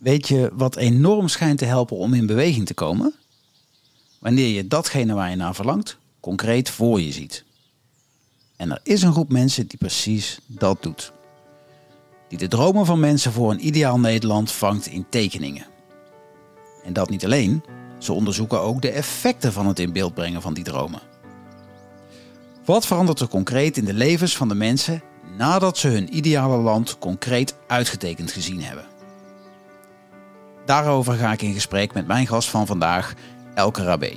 Weet je wat enorm schijnt te helpen om in beweging te komen? Wanneer je datgene waar je naar verlangt, concreet voor je ziet. En er is een groep mensen die precies dat doet. Die de dromen van mensen voor een ideaal Nederland vangt in tekeningen. En dat niet alleen, ze onderzoeken ook de effecten van het in beeld brengen van die dromen. Wat verandert er concreet in de levens van de mensen nadat ze hun ideale land concreet uitgetekend gezien hebben? Daarover ga ik in gesprek met mijn gast van vandaag, Elke Rabé.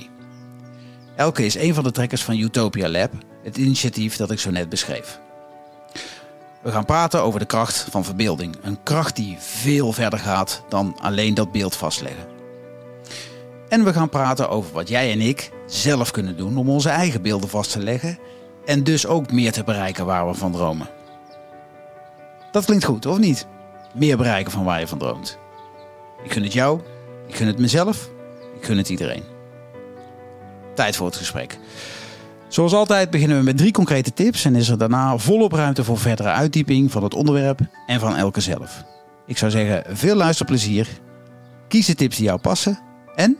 Elke is een van de trekkers van Utopia Lab, het initiatief dat ik zo net beschreef. We gaan praten over de kracht van verbeelding. Een kracht die veel verder gaat dan alleen dat beeld vastleggen. En we gaan praten over wat jij en ik zelf kunnen doen om onze eigen beelden vast te leggen en dus ook meer te bereiken waar we van dromen. Dat klinkt goed, of niet? Meer bereiken van waar je van droomt. Ik gun het jou, ik gun het mezelf, ik gun het iedereen. Tijd voor het gesprek. Zoals altijd beginnen we met drie concrete tips en is er daarna volop ruimte voor verdere uitdieping van het onderwerp en van elke zelf. Ik zou zeggen, veel luisterplezier. Kies de tips die jou passen en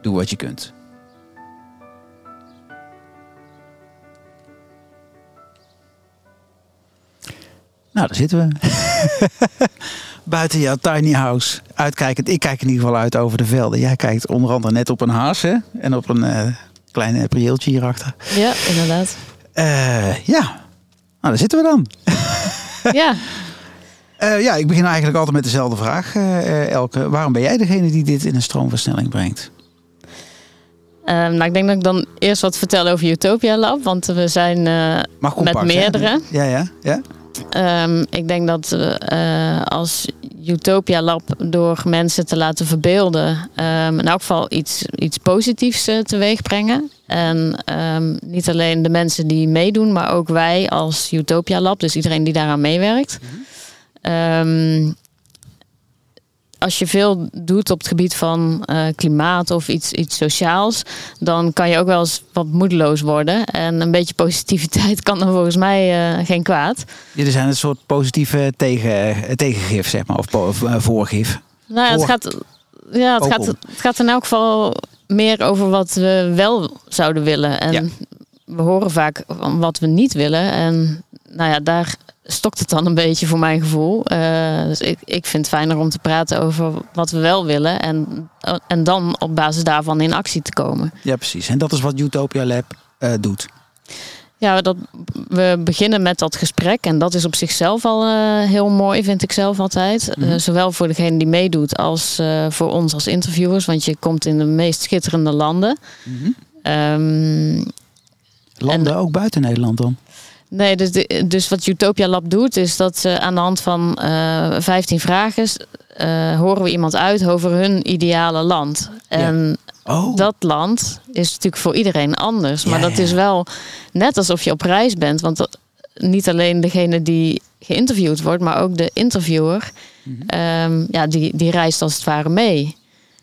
doe wat je kunt. Nou, daar zitten we. Buiten jouw tiny house. Uitkijkend. Ik kijk in ieder geval uit over de velden. Jij kijkt onder andere net op een haas hè? en op een uh, klein prieeltje hierachter. Ja, inderdaad. Uh, ja, nou daar zitten we dan. ja. Uh, ja, ik begin eigenlijk altijd met dezelfde vraag, Elke. Waarom ben jij degene die dit in een stroomversnelling brengt? Um, nou, ik denk dat ik dan eerst wat vertel over Utopia Lab, want we zijn met meerdere. Ja, ja, ja. Um, ik denk dat uh, als Utopia Lab door mensen te laten verbeelden, um, in elk geval iets, iets positiefs uh, teweeg brengen. En um, niet alleen de mensen die meedoen, maar ook wij als Utopia Lab, dus iedereen die daaraan meewerkt. Mm als je veel doet op het gebied van uh, klimaat of iets, iets sociaals, dan kan je ook wel eens wat moedeloos worden. En een beetje positiviteit kan dan volgens mij uh, geen kwaad. Jullie zijn een soort positieve tegen, tegengif, zeg maar, of, of uh, voorgif. Nou ja, het gaat, ja, het, gaat, het gaat in elk geval meer over wat we wel zouden willen. En ja. We horen vaak wat we niet willen. En nou ja, daar stokt het dan een beetje voor mijn gevoel. Uh, dus ik, ik vind het fijner om te praten over wat we wel willen. En, en dan op basis daarvan in actie te komen. Ja, precies. En dat is wat Utopia Lab uh, doet. Ja, dat, we beginnen met dat gesprek. En dat is op zichzelf al uh, heel mooi, vind ik zelf altijd. Mm -hmm. zowel voor degene die meedoet als voor ons als interviewers. Want je komt in de meest schitterende landen. Mm -hmm. um, landen en, ook buiten Nederland dan? Nee, dus, de, dus wat Utopia Lab doet, is dat ze aan de hand van uh, 15 vragen uh, horen we iemand uit over hun ideale land. En ja. oh. dat land is natuurlijk voor iedereen anders. Maar ja, dat ja. is wel net alsof je op reis bent. Want dat, niet alleen degene die geïnterviewd wordt, maar ook de interviewer, mm -hmm. um, ja, die, die reist als het ware mee.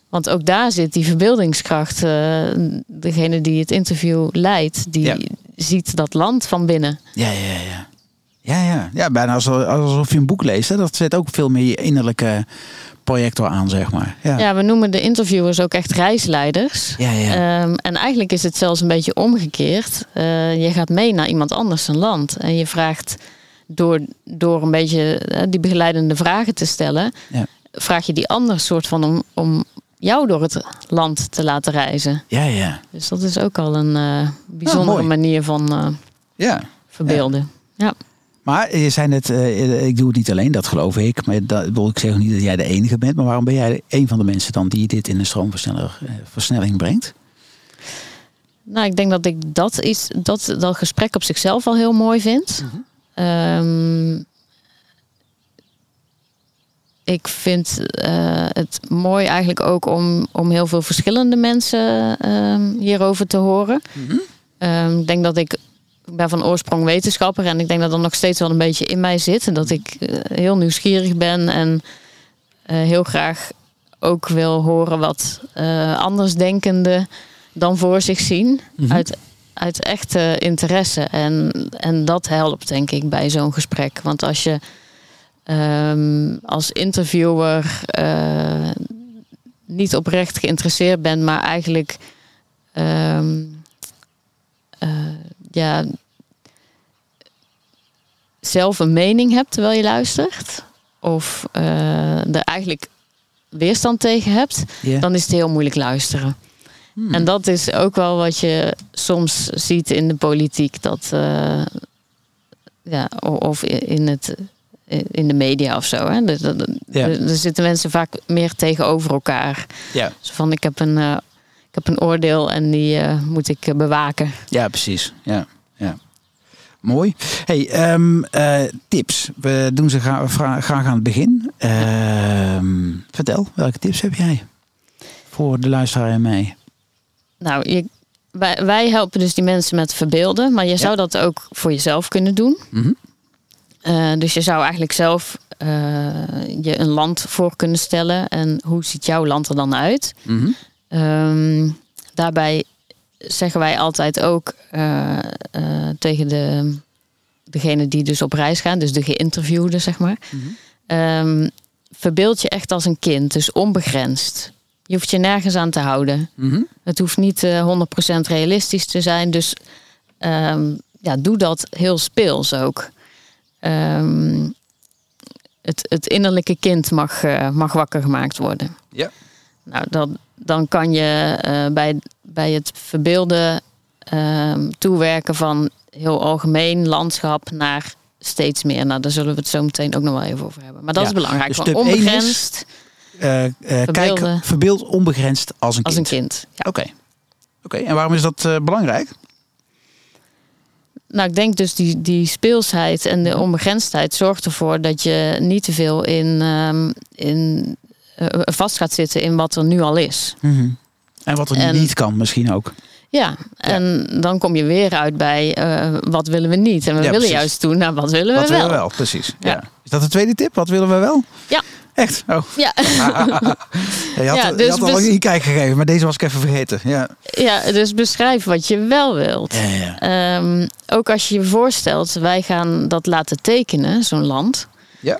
Want ook daar zit die verbeeldingskracht. Uh, degene die het interview leidt, die, ja. ziet dat land van binnen. Ja, ja, ja. Ja, ja. ja bijna alsof, alsof je een boek leest. Hè? Dat zet ook veel meer je innerlijke projector aan, zeg maar. Ja, ja we noemen de interviewers ook echt reisleiders. Ja, ja. Um, en eigenlijk is het zelfs een beetje omgekeerd. Uh, je gaat mee naar iemand anders zijn land. En je vraagt door, door een beetje uh, die begeleidende vragen te stellen... Ja. vraag je die ander soort van om, om jou door het land te laten reizen. Ja, ja. Dus dat is ook al een uh, bijzondere oh, manier van uh, ja. verbeelden. Ja. ja. Maar je zei net, uh, ik doe het niet alleen, dat geloof ik. Maar dat wil ik zeggen niet dat jij de enige bent. Maar waarom ben jij een van de mensen dan die dit in een stroomversnelling brengt? Nou, ik denk dat ik dat, is, dat, dat gesprek op zichzelf al heel mooi vind. Mm -hmm. um, ik vind uh, het mooi eigenlijk ook om, om heel veel verschillende mensen uh, hierover te horen. Mm -hmm. um, ik denk dat ik, ik ben van oorsprong wetenschapper en ik denk dat dat nog steeds wel een beetje in mij zit. En dat ik uh, heel nieuwsgierig ben en heel graag ook wil horen wat andersdenkenden dan voor zich zien. Mm -hmm. Uit, uit echte interesse. En, en dat helpt denk ik bij zo'n gesprek. Want als je ehm, als interviewer uh, niet oprecht geïnteresseerd bent, maar eigenlijk ehm, uh, ja, zelf een mening hebt terwijl je luistert, of uh, er eigenlijk weerstand tegen hebt, dan is het heel moeilijk luisteren. Hmm. En dat is ook wel wat je soms ziet in de politiek. Dat, uh, ja, of in, het, in de media of zo. Hè. Er, er, zitten mensen vaak meer tegenover elkaar. Ja. Dus van ik heb een, uh, ik heb een oordeel en die uh, moet ik bewaken. Ja, precies. Ja. Ja. Mooi. Hey, um, tips. We doen ze graag, graag aan het begin. Uh, vertel, welke tips heb jij voor de luisteraar en mij? Nou, je, wij, wij, helpen dus die mensen met verbeelden, maar je zou dat ook voor jezelf kunnen doen. Mm dus je zou eigenlijk zelf uh, je een land voor kunnen stellen en hoe ziet jouw land er dan uit? Mm -hmm. daarbij zeggen wij altijd ook uh, tegen de, degene die dus op reis gaan, dus de geïnterviewde, zeg maar. Mm verbeeld je echt als een kind, dus onbegrensd. Je hoeft je nergens aan te houden. Mhm. Het hoeft niet uh, eh, 100% realistisch te zijn. Dus um, ja, doe dat heel speels ook. Um, het, het innerlijke kind mag, uh, mag wakker gemaakt worden. Ja. Nou, dan, dan kan je uh, bij, bij het verbeelden um, toewerken van heel algemeen landschap naar steeds meer. Nou, daar zullen we het zo meteen ook nog wel even over hebben. Maar dat ja. is belangrijk. Dus onbegrensd. Uh, uh, kijk, verbeeld onbegrensd als een kind. Als een kind. Ja. Oké. Oké. En waarom is dat belangrijk? Nou, ik denk dus die, die speelsheid en de onbegrensdheid zorgt ervoor dat je niet te veel in, um, in vast gaat zitten in wat er nu al is. Mm -hmm. En wat er en, niet kan, misschien ook. Ja, en dan kom je weer uit bij uh, wat willen we niet. En we ja, willen precies. juist doen naar wat willen we wat wel. Wat willen we wel, precies. Ja. Is dat de tweede tip? Wat willen we wel? Ja. Echt? Oh. Ja. je had, ja, dus je had al lang niet kijk gegeven, maar deze was ik even vergeten. Ja, ja dus beschrijf wat je wel wilt. Ja, ja. Um, ook als je je voorstelt, wij gaan dat laten tekenen, zo'n land. Ja.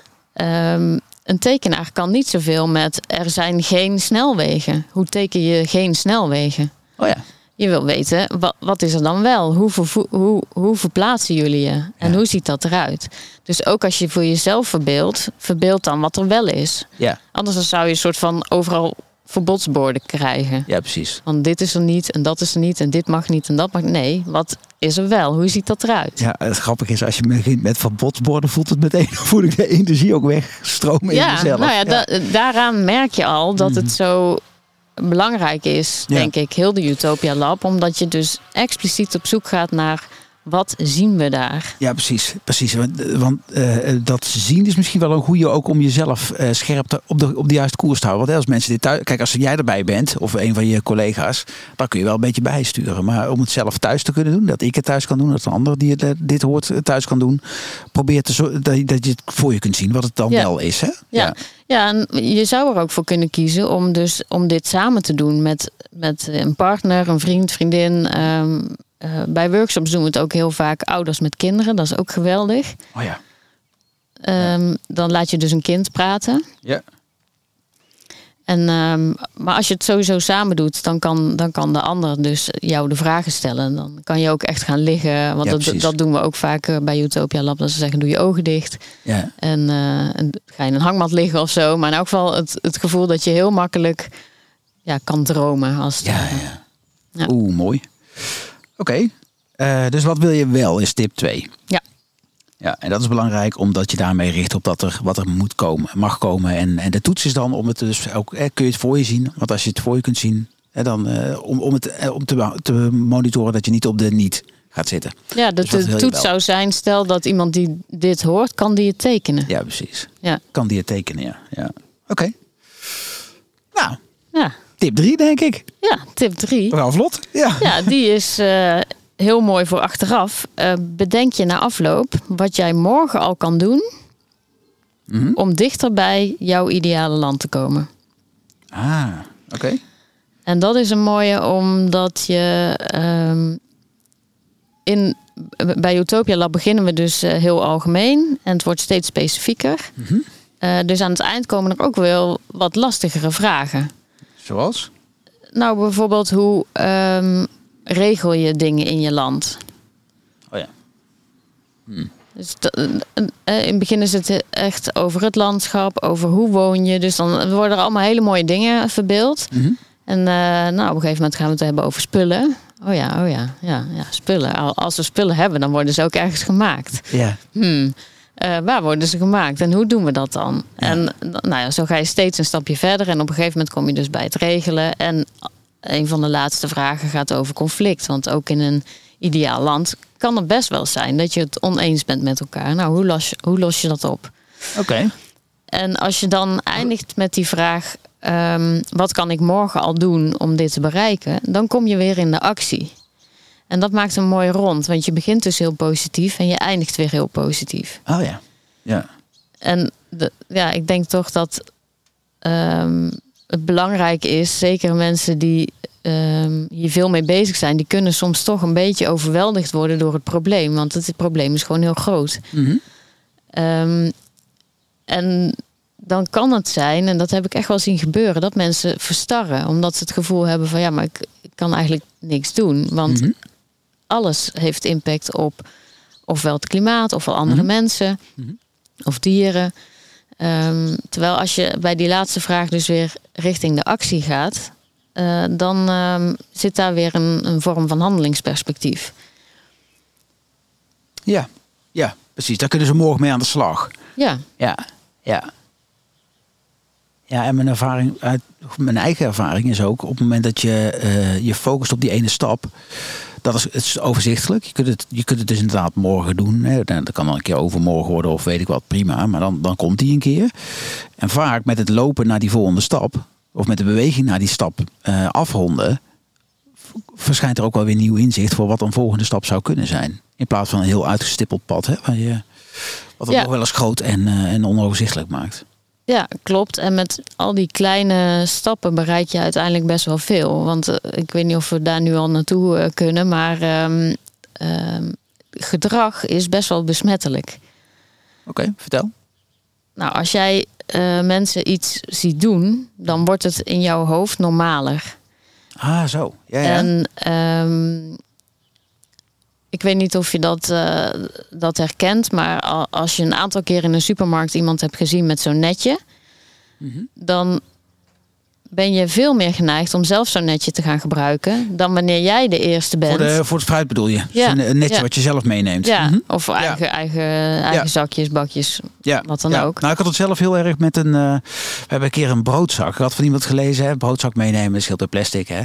Um, een tekenaar kan niet zoveel met er zijn geen snelwegen. Hoe teken je geen snelwegen? Oh ja. Je wil weten, wat, wat is er dan wel? Hoe, hoe, hoe verplaatsen jullie je? En ja. hoe ziet dat eruit? Dus ook als je voor jezelf verbeeldt, verbeeld dan wat er wel is. Ja. Anders dan zou je een soort van overal verbodsborden krijgen. Ja, precies. Want dit is er niet en dat is er niet en dit mag niet en dat mag Nee, wat is er wel? Hoe ziet dat eruit? Ja, het grappige is, als je begint met verbodsborden, voelt het meteen, voel ik de energie ook wegstromen ja, in jezelf. Nou ja, ja. Da daaraan merk je al dat mm. het zo belangrijk is, ja. denk ik, heel de Utopia Lab. Omdat je dus expliciet op zoek gaat naar wat zien we daar? Ja, precies. precies. Want, want uh, dat zien is misschien wel een goede ook om jezelf uh, scherp te, op, de, op de juiste koers te houden. Want als mensen dit thuis. Kijk, als jij erbij bent of een van je collega's, dan kun je wel een beetje bijsturen. Maar om het zelf thuis te kunnen doen, dat ik het thuis kan doen, dat een ander die het, dit hoort thuis kan doen, probeer te zo, dat, dat je het voor je kunt zien wat het dan ja. wel is. Hè? Ja. ja. Ja, en je zou er ook voor kunnen kiezen om dus om dit samen te doen met, met een partner, een vriend, vriendin. Um, uh, bij workshops doen we het ook heel vaak ouders met kinderen. Dat is ook geweldig. Oh ja. Um, ja. Dan laat je dus een kind praten. Ja. En, um, maar als je het sowieso samen doet, dan kan, dan kan de ander dus jou de vragen stellen. Dan kan je ook echt gaan liggen. Want Ja, dat, dat doen we ook vaak eh, bij Utopia Lab. Dat ze zeggen, doe je ogen dicht. Ja. En, eh, en ga je in een hangmat liggen of zo. Maar in elk geval het, het gevoel dat je heel makkelijk ja, kan dromen. Als het Ja, ja. Ja. Oeh, mooi. Oké. Eh, dus wat wil je wel is tip 2. Ja. Ja, en dat is belangrijk omdat je daarmee richt op dat er wat er moet komen, mag komen. En, en de toets is dan om het dus ook, eh, kun je het voor je zien. Want als je het voor je kunt zien, eh, dan eh, om, om het om te, te monitoren dat je niet op de niet gaat zitten. Ja, de, Dus de toets zou zijn, stel dat iemand die dit hoort, kan die het tekenen. Ja, precies. Ja. Kan die het tekenen, ja. ja. Oké. Nou, Ja, tip 3 denk ik. ja tip 3. We gaan vlot. Ja. Ja, die is eh, heel mooi voor achteraf. Eh, bedenk je na afloop wat jij morgen al kan doen Mhm. om dichter bij jouw ideale land te komen. Ah, oké. En dat is een mooie omdat je ehm, in bij Utopia Lab beginnen we dus eh, heel algemeen en het wordt steeds specifieker. Mhm. Uh, dus aan het eind komen er ook wel wat lastigere vragen. Zoals? Nou, bijvoorbeeld hoe um, regel je dingen in je land? Oh ja. Hm. Dus in het begin is het echt over het landschap, over hoe woon je. Dus dan worden er allemaal hele mooie dingen verbeeld. Mhm. En uh, nou, op een gegeven moment gaan we het hebben over spullen. Oh ja, oh ja, ja, ja, spullen. Als we spullen hebben, dan worden ze ook ergens gemaakt. Ja. Hmm. Uh, waar worden ze gemaakt en hoe doen we dat dan? Ja. En nou ja, zo ga je steeds een stapje verder. En op een gegeven moment kom je dus bij het regelen. En een van de laatste vragen gaat over conflict. Want ook in een ideaal land kan het best wel zijn dat je het oneens bent met elkaar. Nou, hoe los je, hoe los je dat op? Oké. En als je dan eindigt met die vraag: um, wat kan ik morgen al doen om dit te bereiken? Dan kom je weer in de actie. En dat maakt een mooi rond, want je begint dus heel positief en je eindigt weer heel positief. Oh ja. Ja. En de, ja, ik denk toch dat um, het belangrijk is, zeker mensen die um, hier veel mee bezig zijn, die kunnen soms toch een beetje overweldigd worden door het probleem. Want het, het probleem is gewoon heel groot. Mm -hmm. um, en dan kan het zijn, en dat heb ik echt wel zien gebeuren, dat mensen verstarren. Omdat ze het gevoel hebben van ja, maar ik, ik kan eigenlijk niks doen. Want Mm -hmm. Alles heeft impact op ofwel het klimaat, ofwel andere Mhm. mensen Mhm. of dieren. Ehm, terwijl als je bij die laatste vraag dus weer richting de actie gaat, eh, dan ehm, zit daar weer een, een vorm van handelingsperspectief. Ja. Ja, precies. Daar kunnen ze morgen mee aan de slag. Ja, Ja. Ja. Ja, en mijn ervaring, uit mijn eigen ervaring is ook op het moment dat je eh, je focust op die ene stap, dat is, het is overzichtelijk. Je kunt, het, je kunt het dus inderdaad morgen doen. Hè. Dat kan dan een keer overmorgen worden of weet ik wat, prima. Maar dan, dan komt die een keer. En vaak met het lopen naar die volgende stap, of met de beweging naar die stap eh, afronden, verschijnt er ook wel weer nieuw inzicht voor wat een volgende stap zou kunnen zijn. In plaats van een heel uitgestippeld pad, hè, waar je, wat het Ja. nog wel eens groot en, eh, en onoverzichtelijk maakt. Ja, klopt. En met al die kleine stappen bereik je uiteindelijk best wel veel. Want eh, ik weet niet of we daar nu al naartoe eh, kunnen, maar ehm, ehm, gedrag is best wel besmettelijk. Oké, vertel. Nou, als jij eh, mensen iets ziet doen, dan wordt het in jouw hoofd normaler. Ah, zo. Ja, ja. En ehm, ik weet niet of je dat, eh, dat herkent, maar als je een aantal keer in een supermarkt iemand hebt gezien met zo'n netje, Mhm. dan ben je veel meer geneigd om zelf zo'n netje te gaan gebruiken dan wanneer jij de eerste bent. Voor, de, voor het fruit bedoel je? Ja, Zo'n, eh, netje ja. wat je zelf meeneemt. ja, Mhm. of eigen, eigen, eigen zakjes, bakjes. ja. wat dan ja. ook. Nou, ik had het zelf heel erg met een... eh, we hebben een keer een broodzak. Ik had van iemand gelezen, hè, broodzak meenemen, scheelt bij plastic. Hè.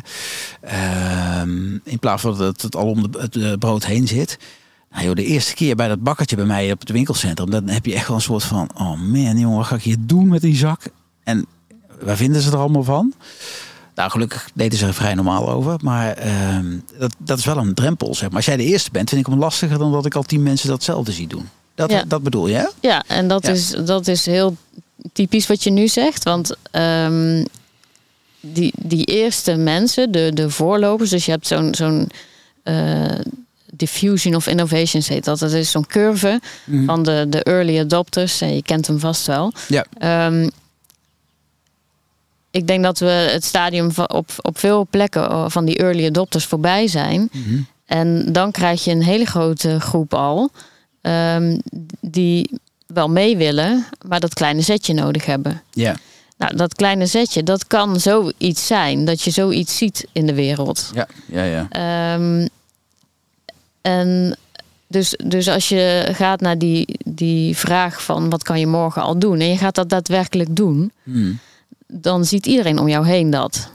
Ehm, in plaats van dat het al om de, het eh, brood heen zit. Nou joh, de eerste keer bij dat bakkertje bij mij op het winkelcentrum, dan heb je echt wel een soort van, oh man jongen, wat ga ik hier doen met die zak? En waar vinden ze er allemaal van? Nou, gelukkig deden ze er vrij normaal over. Maar ehm, dat, dat is wel een drempel, zeg maar. Als jij de eerste bent, vind ik hem lastiger dan dat ik al tien mensen datzelfde zie doen. Dat, Ja. dat bedoel je, hè? Ja, en dat, Ja. Is, dat is heel typisch wat je nu zegt. Want ehm, die, die eerste mensen, de, de voorlopers, dus je hebt zo'n zo'n eh, diffusion of innovations heet dat. Dat is zo'n curve Mhm. van de, de early adopters. En je kent hem vast wel. Ja. Ehm, ik denk dat we het stadium van, op, op veel plekken eh, van die early adopters voorbij zijn. Mhm. En dan krijg je een hele grote groep al. ehm, die wel mee willen, maar dat kleine zetje nodig hebben. Ja, Nou, dat kleine zetje, dat kan zoiets zijn. Dat je zoiets ziet in de wereld. ja, ja, ja. Ehm, en dus, dus als je gaat naar die, die vraag van wat kan je morgen al doen? En je gaat dat daadwerkelijk doen. Mhm. Dan ziet iedereen om jou heen dat.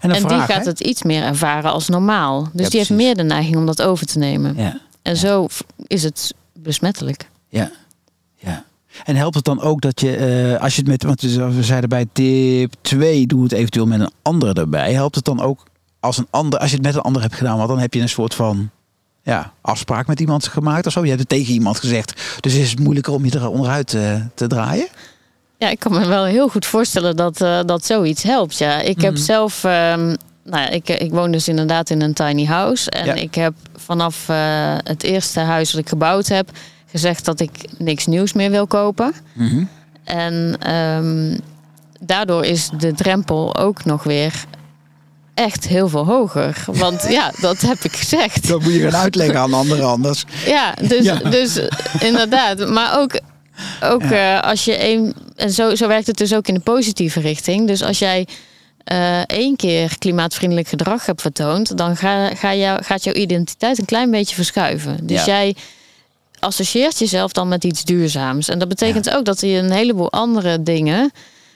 En een en vraag, die gaat hè? het iets meer ervaren als normaal. Dus Ja, die heeft meer de neiging om dat over te nemen. Ja, En Ja. zo is het besmettelijk. ja, ja. En helpt het dan ook dat je, eh, als je het met, want we zeiden bij tip 2, doe het eventueel met een andere erbij. Helpt het dan ook als een ander, als je het met een ander hebt gedaan, want dan heb je een soort van ja, afspraak met iemand gemaakt of zo. Je hebt het tegen iemand gezegd, dus is het moeilijker om je er onderuit eh, te draaien. Ja, ik kan me wel heel goed voorstellen dat, eh, dat zoiets helpt. Ja, ik heb Mhm. zelf, ehm, nou ja, ik, ik woon dus inderdaad in een tiny house. En Ja. ik heb vanaf uh, het eerste huis dat ik gebouwd heb gezegd dat ik niks nieuws meer wil kopen. Mhm. En ehm, daardoor is de drempel ook nog weer echt heel veel hoger. Want ja, dat heb ik gezegd. Dat moet je gaan uitleggen aan anderen anders. Ja, dus, dus inderdaad. Maar ook, ook uh, als je een. En zo, zo werkt het dus ook in de positieve richting. Dus als jij uh, één keer klimaatvriendelijk gedrag hebt vertoond, dan ga, ga jou, gaat jouw identiteit een klein beetje verschuiven. Dus jij associeert jezelf dan met iets duurzaams. En dat betekent ook dat je een heleboel andere dingen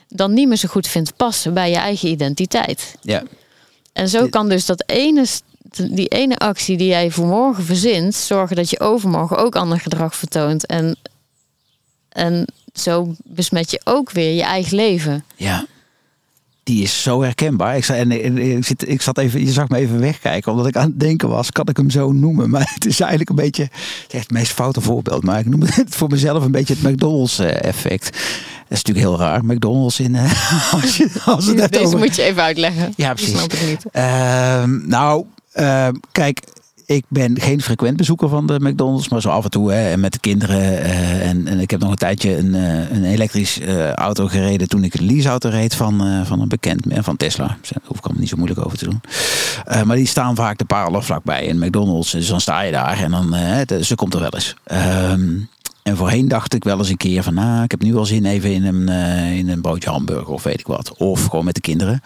dan niet meer zo goed vindt passen bij je eigen identiteit. Ja. En zo kan dus dat ene, die ene actie die jij voor morgen verzint, zorgen dat je overmorgen ook ander gedrag vertoont. En, en zo besmet je ook weer je eigen leven. Ja die is zo herkenbaar. Ik, zat, en, ik, zit, ik zat even, je zag me even wegkijken, omdat ik aan het denken was, kan ik hem zo noemen? Maar het is eigenlijk een beetje, het, echt het meest foute voorbeeld, maar ik noem het voor mezelf een beetje het McDonald's eh, effect. Dat is natuurlijk heel raar. McDonald's in. Uh, als je, als het Deze moet je even uitleggen. Ja, precies. Ik snap het niet. Uh, nou, uh, kijk, ik ben geen frequent bezoeker van de McDonald's, maar zo af en toe hè, met de kinderen. Uh, en, en, ik heb nog een tijdje een, uh, een elektrisch uh, auto gereden toen ik een leaseauto reed van, van een bekend, van Tesla. Daar hoef ik allemaal niet zo moeilijk over te doen. maar die staan vaak de parelen vlakbij in McDonald's. Dus dan sta je daar en dan, ze komt er wel eens. Um, en voorheen dacht ik wel eens een keer van, nou, ik heb nu wel zin even in een, in een broodje hamburger of weet ik wat. Of gewoon met de kinderen.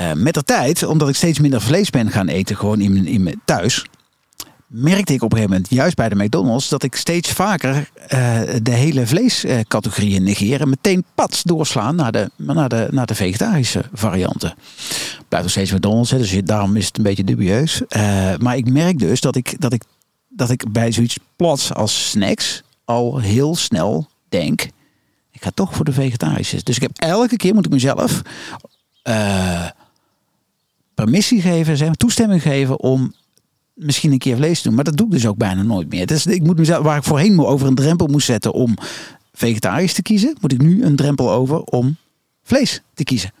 Uh, met de tijd, omdat ik steeds minder vlees ben gaan eten, gewoon in, in mijn thuis, merkte ik op een gegeven moment, juist bij de McDonald's, dat ik steeds vaker uh, de hele vleescategorieën negeer en meteen pats doorslaan naar de, naar de, naar de vegetarische varianten. Blijft nog steeds McDonald's, dus daarom is het een beetje dubieus. Uh, maar ik merk dus dat ik, dat, ik, dat ik bij zoiets plats als snacks al heel snel denk, ik ga toch voor de vegetarische. Dus ik heb elke keer moet ik mezelf permissie geven, zeg, toestemming geven om misschien een keer vlees te doen. Maar dat doe ik dus ook bijna nooit meer. Dus ik moet mezelf, waar ik voorheen over een drempel moest zetten om vegetarisch te kiezen, moet ik nu een drempel over om vlees te kiezen.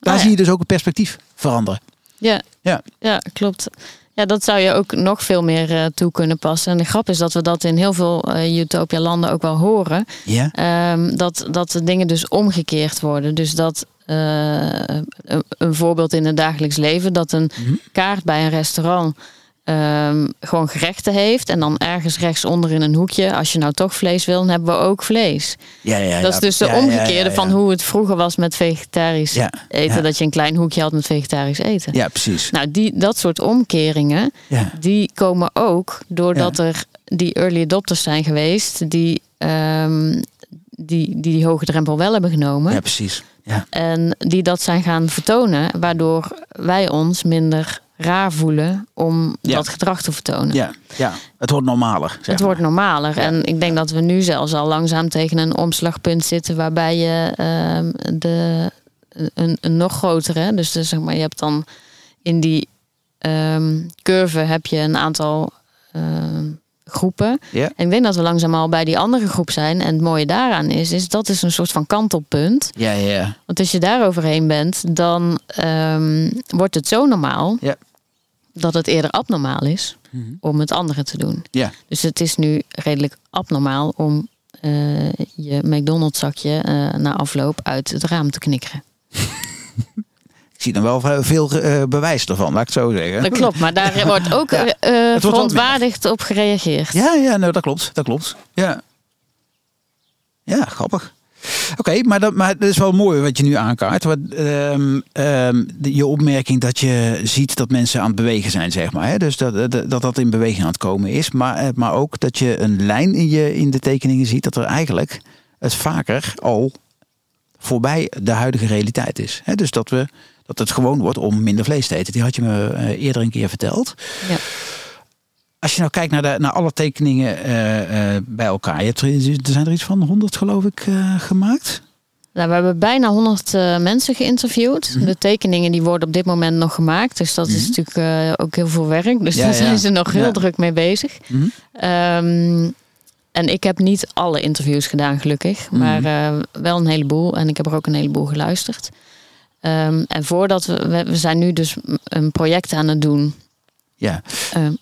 Daar ah, zie je dus ook het perspectief veranderen. Ja, ja. ja klopt. Ja, dat zou je ook nog veel meer uh, toe kunnen passen. En de grap is dat we dat in heel veel uh, Utopia-landen ook wel horen. Ja. Um, dat, dat de dingen dus omgekeerd worden. Dus dat een, een, voorbeeld in het dagelijks leven, dat een mm -hmm. kaart bij een restaurant um, gewoon gerechten heeft. En dan ergens rechtsonder in een hoekje, als je nou toch vlees wil, dan hebben we ook vlees. Ja, ja, dat is dus de ja, omgekeerde van hoe het vroeger was met vegetarisch eten. Dat je een klein hoekje had met vegetarisch eten. Ja, precies. Nou, die, dat soort omkeringen, die komen ook doordat er die early adopters zijn geweest, die, um, die, die die hoge drempel wel hebben genomen. Ja, precies. Ja. En die dat zijn gaan vertonen, waardoor wij ons minder raar voelen om Ja. dat gedrag te vertonen. Ja, ja. het wordt normaler. Zeg Het maar. wordt normaler. En ik denk dat we nu zelfs al langzaam tegen een omslagpunt zitten waarbij je ehm, de, een, een nog grotere, dus, dus zeg maar, je hebt dan in die ehm, curve heb je een aantal ehm, groepen. Ja. En ik denk dat we langzaam al bij die andere groep zijn. En het mooie daaraan is, is dat is een soort van kantelpunt. Ja, ja. Want als je daar overheen bent, dan ehm, wordt het zo normaal Ja. dat het eerder abnormaal is Mhm. om het andere te doen. Ja. Dus het is nu redelijk abnormaal om eh, je McDonald's zakje eh, na afloop uit het raam te knikkeren. Ik zie dan wel veel eh, bewijs ervan, laat ik het zo zeggen. Dat klopt, maar daar wordt ook Ja. wel verontwaardigd op gereageerd. Ja, ja, nou, dat klopt. Dat klopt. Ja. Ja, grappig. Oké, maar, dat, maar dat is wel mooi wat je nu aankaart. Wat, ehm, ehm, je opmerking dat je ziet dat mensen aan het bewegen zijn, zeg maar. Hè? Dus dat, dat dat dat in beweging aan het komen is. Maar, maar ook dat je een lijn in, je, in de tekeningen ziet dat er eigenlijk het vaker al voorbij de huidige realiteit is. Hè? Dus dat, we, dat het gewoon wordt om minder vlees te eten. Die had je me eh, eerder een keer verteld. Ja. Als je nou kijkt naar, de, naar alle tekeningen eh, eh, bij elkaar. Je hebt, er zijn er iets van 100 geloof ik gemaakt. Nou, we hebben bijna 100 eh, mensen geïnterviewd. Mhm. De tekeningen die worden op dit moment nog gemaakt. Dus dat is Mhm. natuurlijk ook heel veel werk. Dus Ja, daar ja. zijn ze nog heel Ja. druk mee bezig. Mhm. Ehm, en ik heb niet alle interviews gedaan, gelukkig. Maar wel een heleboel. En ik heb er ook een heleboel geluisterd. Ehm, en voordat we, we, zijn nu dus een project aan het doen. Ja, Ehm,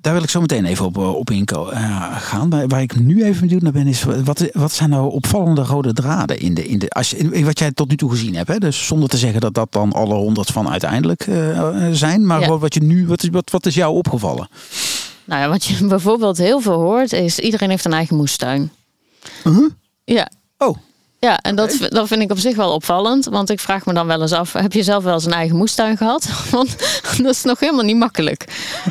daar wil ik zo meteen even op, op inko uh, gaan. Maar waar ik nu even benieuwd naar ben, is wat, wat zijn nou opvallende rode draden in de, in de als je, wat jij tot nu toe gezien hebt. Hè? Dus zonder te zeggen dat dat dan alle honderd van uiteindelijk uh, zijn. Maar ja. wat je nu, wat is, wat, wat is jou opgevallen? Nou ja, wat je bijvoorbeeld heel veel hoort, is iedereen heeft een eigen moestuin. Uh -huh. Ja. Oh. Ja, en dat, dat vind ik op zich wel opvallend. Want ik vraag me dan wel eens af: heb je zelf wel eens een eigen moestuin gehad? Want dat is nog helemaal niet makkelijk.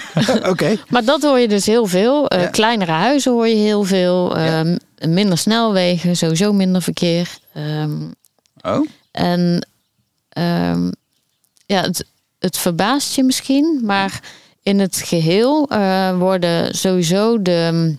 Oké. maar dat hoor je dus heel veel. Uh, Kleinere huizen hoor je heel veel. Ja. Uh, minder snelwegen, sowieso minder verkeer. Um, oh. En um, ja, het, het verbaast je misschien, maar in het geheel uh, worden sowieso de,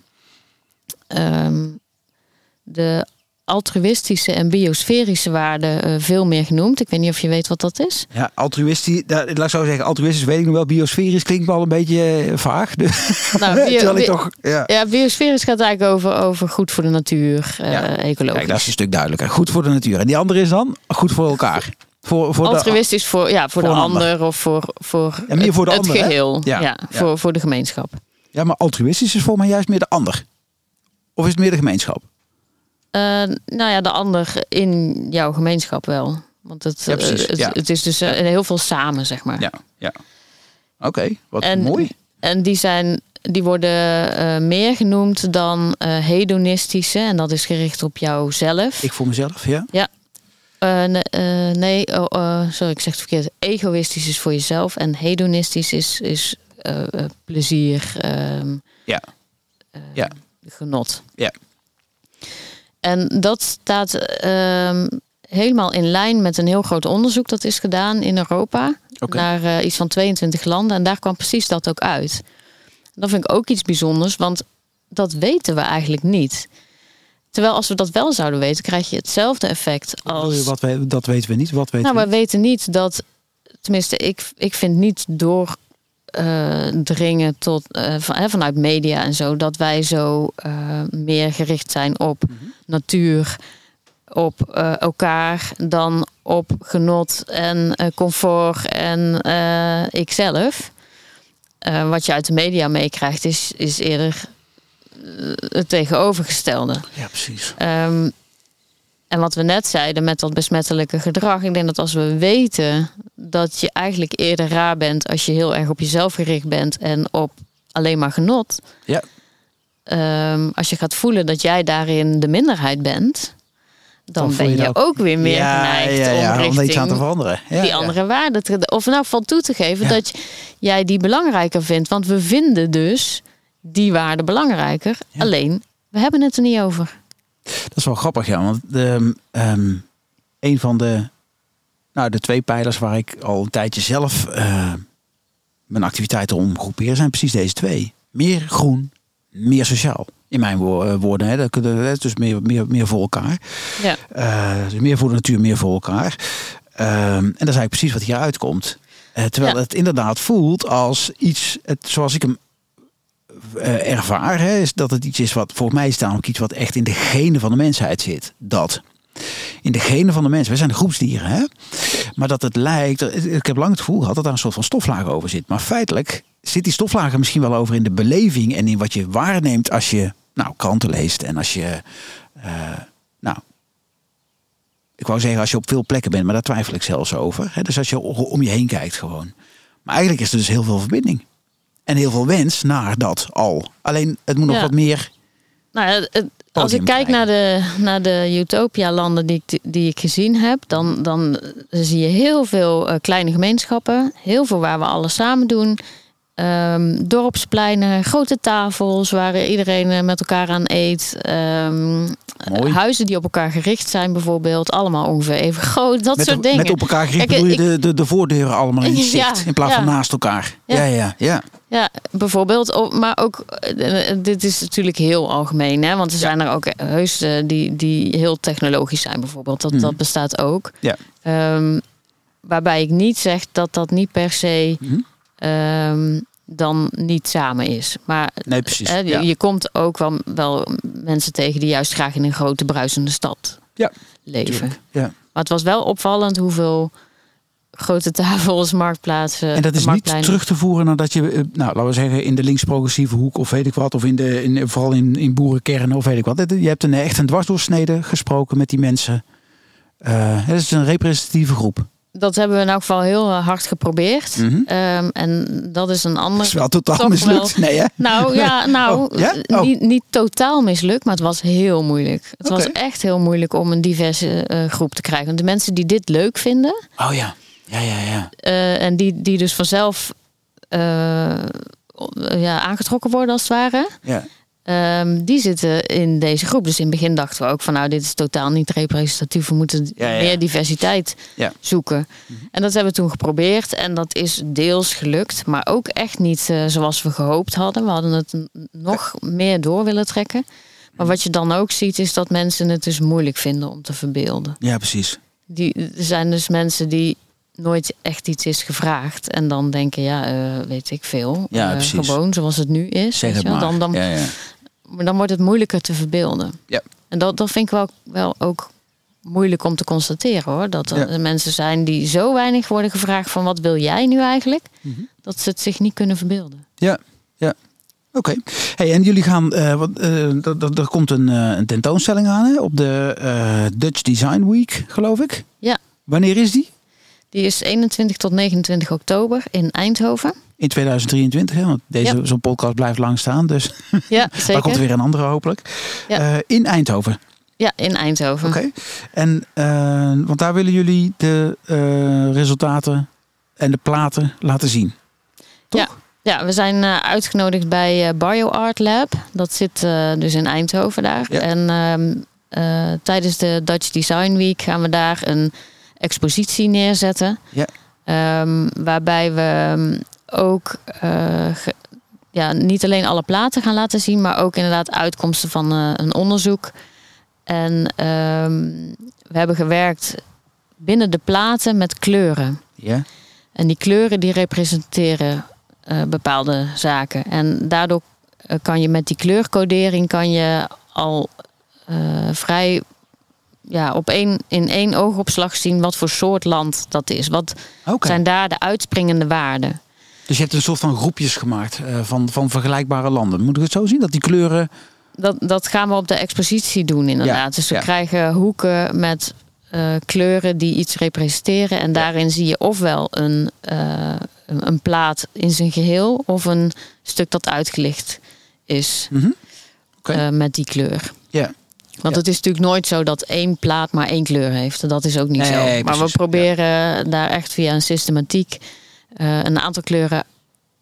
de altruïstische en biosferische waarden uh, veel meer genoemd. Ik weet niet of je weet wat dat is. Ja, altruïstisch, laat ik zo zeggen, altruïstisch weet ik nog wel. Biosferisch klinkt wel een beetje uh, vaag. Nou, bio, ik toch, ja. ja, biosferisch gaat eigenlijk over, over goed voor de natuur, uh, ecologisch. Kijk, dat is een stuk duidelijker. Goed voor de natuur. En die andere is dan goed voor elkaar. Voor, voor altruïstisch de, voor, ja, voor, voor de ander, ander, of voor, voor, ja, meer voor de het, ander, het geheel. Ja, ja, Voor, voor de gemeenschap. Ja, maar altruïstisch is voor mij juist meer de ander. Of is het meer de gemeenschap? Uh, nou ja, de ander in jouw gemeenschap wel. Want het, ja, precies, het, ja. het, is dus uh, heel veel samen, zeg maar. Ja, ja. Oké, okay, wat en, mooi. En die, zijn, die worden uh, meer genoemd dan hedonistische. En dat is gericht op jouzelf. Ik voor mezelf, ja. Ja. nee, nee oh, sorry, ik zeg het verkeerd. Egoïstisch is voor jezelf. En hedonistisch is, is plezier. ja. ja. Genot. Ja. En dat staat uh, helemaal in lijn met een heel groot onderzoek dat is gedaan in Europa. Okay. Naar uh, iets van 22 landen. En daar kwam precies dat ook uit. Dat vind ik ook iets bijzonders, want dat weten we eigenlijk niet. Terwijl als we dat wel zouden weten, krijg je hetzelfde effect als. Wat we, dat weten we niet. Wat weten nou, we we weten niet dat. Tenminste, ik, ik vind niet door uh, dringen tot, uh, van, vanuit media en zo, dat wij zo uh, meer gericht zijn op mm -hmm. natuur, op elkaar, dan op genot en comfort en ikzelf. wat je uit de media meekrijgt, is, is eerder het tegenovergestelde. Ja, precies. Um, en wat we net zeiden met dat besmettelijke gedrag. Ik denk dat als we weten dat je eigenlijk eerder raar bent als je heel erg op jezelf gericht bent en op alleen maar genot. Ja. Um, als je gaat voelen dat jij daarin de minderheid bent, dan, dan ben je, je ook... ook, weer meer ja, geneigd ja, ja, om, om iets aan te veranderen. Ja, die andere waarden te, of nou valt toe te geven dat jij die belangrijker vindt. Want we vinden dus die waarde belangrijker. Alleen, we hebben het er niet over. Dat is wel grappig, ja. Want de, um, een van de, nou, de twee pijlers waar ik al een tijdje zelf uh, mijn activiteiten om groepeer, zijn precies deze twee. Meer groen, meer sociaal. In mijn woorden, hè. Dat, dat, dus meer, meer, meer voor elkaar. Ja. Uh, dus meer voor de natuur, meer voor elkaar. Um, en dat is eigenlijk precies wat hier uitkomt. Terwijl ja. het inderdaad voelt als iets, het, zoals ik hem uh, ervaar, hè, is dat het iets is wat volgens mij dan ook iets wat echt in de genen van de mensheid zit. Dat. In de genen van de mensen. We zijn groepsdieren, hè? Maar dat het lijkt. Ik heb lang het gevoel gehad dat daar een soort van stoflaag over zit. Maar feitelijk zit die stoflaag misschien wel over in de beleving en in wat je waarneemt als je nou, kranten leest en als je. Uh, nou, ik wou zeggen als je op veel plekken bent, maar daar twijfel ik zelfs over. Hè? Dus als je om je heen kijkt gewoon. Maar eigenlijk is er dus heel veel verbinding. En heel veel wens naar dat al. Alleen het moet nog Ja. wat meer. Nou, het- als ik kijk naar de, naar de Utopia-landen die, ik- die ik gezien heb, dan, dan zie je heel veel eh, kleine gemeenschappen. Heel veel waar we alles samen doen. Ehm, dorpspleinen, grote tafels waar iedereen eh, met elkaar aan eet. Mooi. huizen die op elkaar gericht zijn, bijvoorbeeld. Allemaal ongeveer even groot. Dat Met, soort dingen. met op elkaar gericht Kijk, bedoel je de, de, de voordeuren allemaal in Ja, zicht. in plaats van naast elkaar. Ja. Ja, ja, ja. Ja, bijvoorbeeld. Maar ook, eh, eh, dit is natuurlijk heel algemeen. Hè? Want er zijn er ook heus die, die heel technologisch zijn bijvoorbeeld. Dat, Mhm. dat bestaat ook. Ja. Ehm, waarbij ik niet zeg dat dat niet per se Mhm. Ehm, dan niet samen is. Maar Nee, precies. hè, je, komt ook wel, wel mensen tegen die juist graag in een grote bruisende stad Ja, leven. Tuurlijk. Ja. Maar het was wel opvallend hoeveel grote tafels, marktplaatsen. En dat is niet terug te voeren nadat je, nou laten we zeggen, in de links-progressieve hoek of weet ik wat, of in de, in, vooral in, in boerenkernen of weet ik wat. Je hebt een echt een dwarsdoorsnede gesproken met die mensen. Uh, het is een representatieve groep dat hebben we in elk geval heel eh, hard geprobeerd. Mhm. Ehm, en dat is een ander. is wel totaal mislukt. Nee, hè? Nou ja, nou, oh, ja? Oh. Niet, niet totaal mislukt, maar het was heel moeilijk. Het was echt heel moeilijk om een diverse uh, groep te krijgen. Want de mensen die dit leuk vinden. Oh ja, ja, ja, ja. Uh, en die, die dus vanzelf ja, aangetrokken worden als het ware. Ja. Um, die zitten in deze groep. Dus in het begin dachten we ook van nou, dit is totaal niet representatief. We moeten meer diversiteit zoeken. Mhm. En dat hebben we toen geprobeerd. En dat is deels gelukt. Maar ook echt niet uh, zoals we gehoopt hadden. We hadden het nog meer door willen trekken. Maar wat je dan ook ziet, is dat mensen het dus moeilijk vinden om te verbeelden. Ja, precies. Die, er zijn dus mensen die nooit echt iets is gevraagd. En dan denken, ja, uh, weet ik veel. Ja, uh, gewoon zoals het nu is. Zeg het maar. Dan, dan, ja, ja maar dan wordt het moeilijker te verbeelden. Ja. En dat, dat vind ik wel, wel ook moeilijk om te constateren hoor. Dat er mensen zijn die zo weinig worden gevraagd van wat wil jij nu eigenlijk? Mhm. Dat ze het zich niet kunnen verbeelden. Ja, ja. Oké. Hey, en jullie gaan, uh, wat, uh, er komt een, uh, een tentoonstelling aan hè, op de Dutch Design Week, geloof ik. Ja. Wanneer is die? Die is 21 tot 29 oktober in Eindhoven in 2023. Hè? Want deze, zo'n podcast blijft lang staan. Dus ja, zeker. daar komt weer een andere hopelijk. Ja. Uh, in Eindhoven. Ja, in Eindhoven. Oké. En uh, want daar willen jullie de uh, resultaten en de platen laten zien. Toch? Ja. Ja, we zijn uitgenodigd bij BioArt Lab. Dat zit dus in Eindhoven daar. Ja. En ehm, tijdens de Dutch Design Week gaan we daar een expositie neerzetten. Ja. Um, waarbij we ook uh, ja, niet alleen alle platen gaan laten zien, maar ook inderdaad uitkomsten van uh, een onderzoek. En um, we hebben gewerkt binnen de platen met kleuren. Ja. En die kleuren die representeren uh, bepaalde zaken. En daardoor kan je met die kleurcodering kan je al vrij ja, op één, in één oogopslag zien wat voor soort land dat is. Wat zijn daar de uitspringende waarden? Dus je hebt een soort van groepjes gemaakt uh, van, van vergelijkbare landen. Moet ik het zo zien? Dat die kleuren. Dat, dat gaan we op de expositie doen, inderdaad. dus we krijgen hoeken met uh, kleuren die iets representeren. En daarin zie je ofwel een, uh, een plaat in zijn geheel of een stuk dat uitgelicht is mm -hmm. met die kleur. Ja. Want het is natuurlijk nooit zo dat één plaat maar één kleur heeft. Dat is ook niet zo. Maar we proberen daar echt via een systematiek uh, een aantal kleuren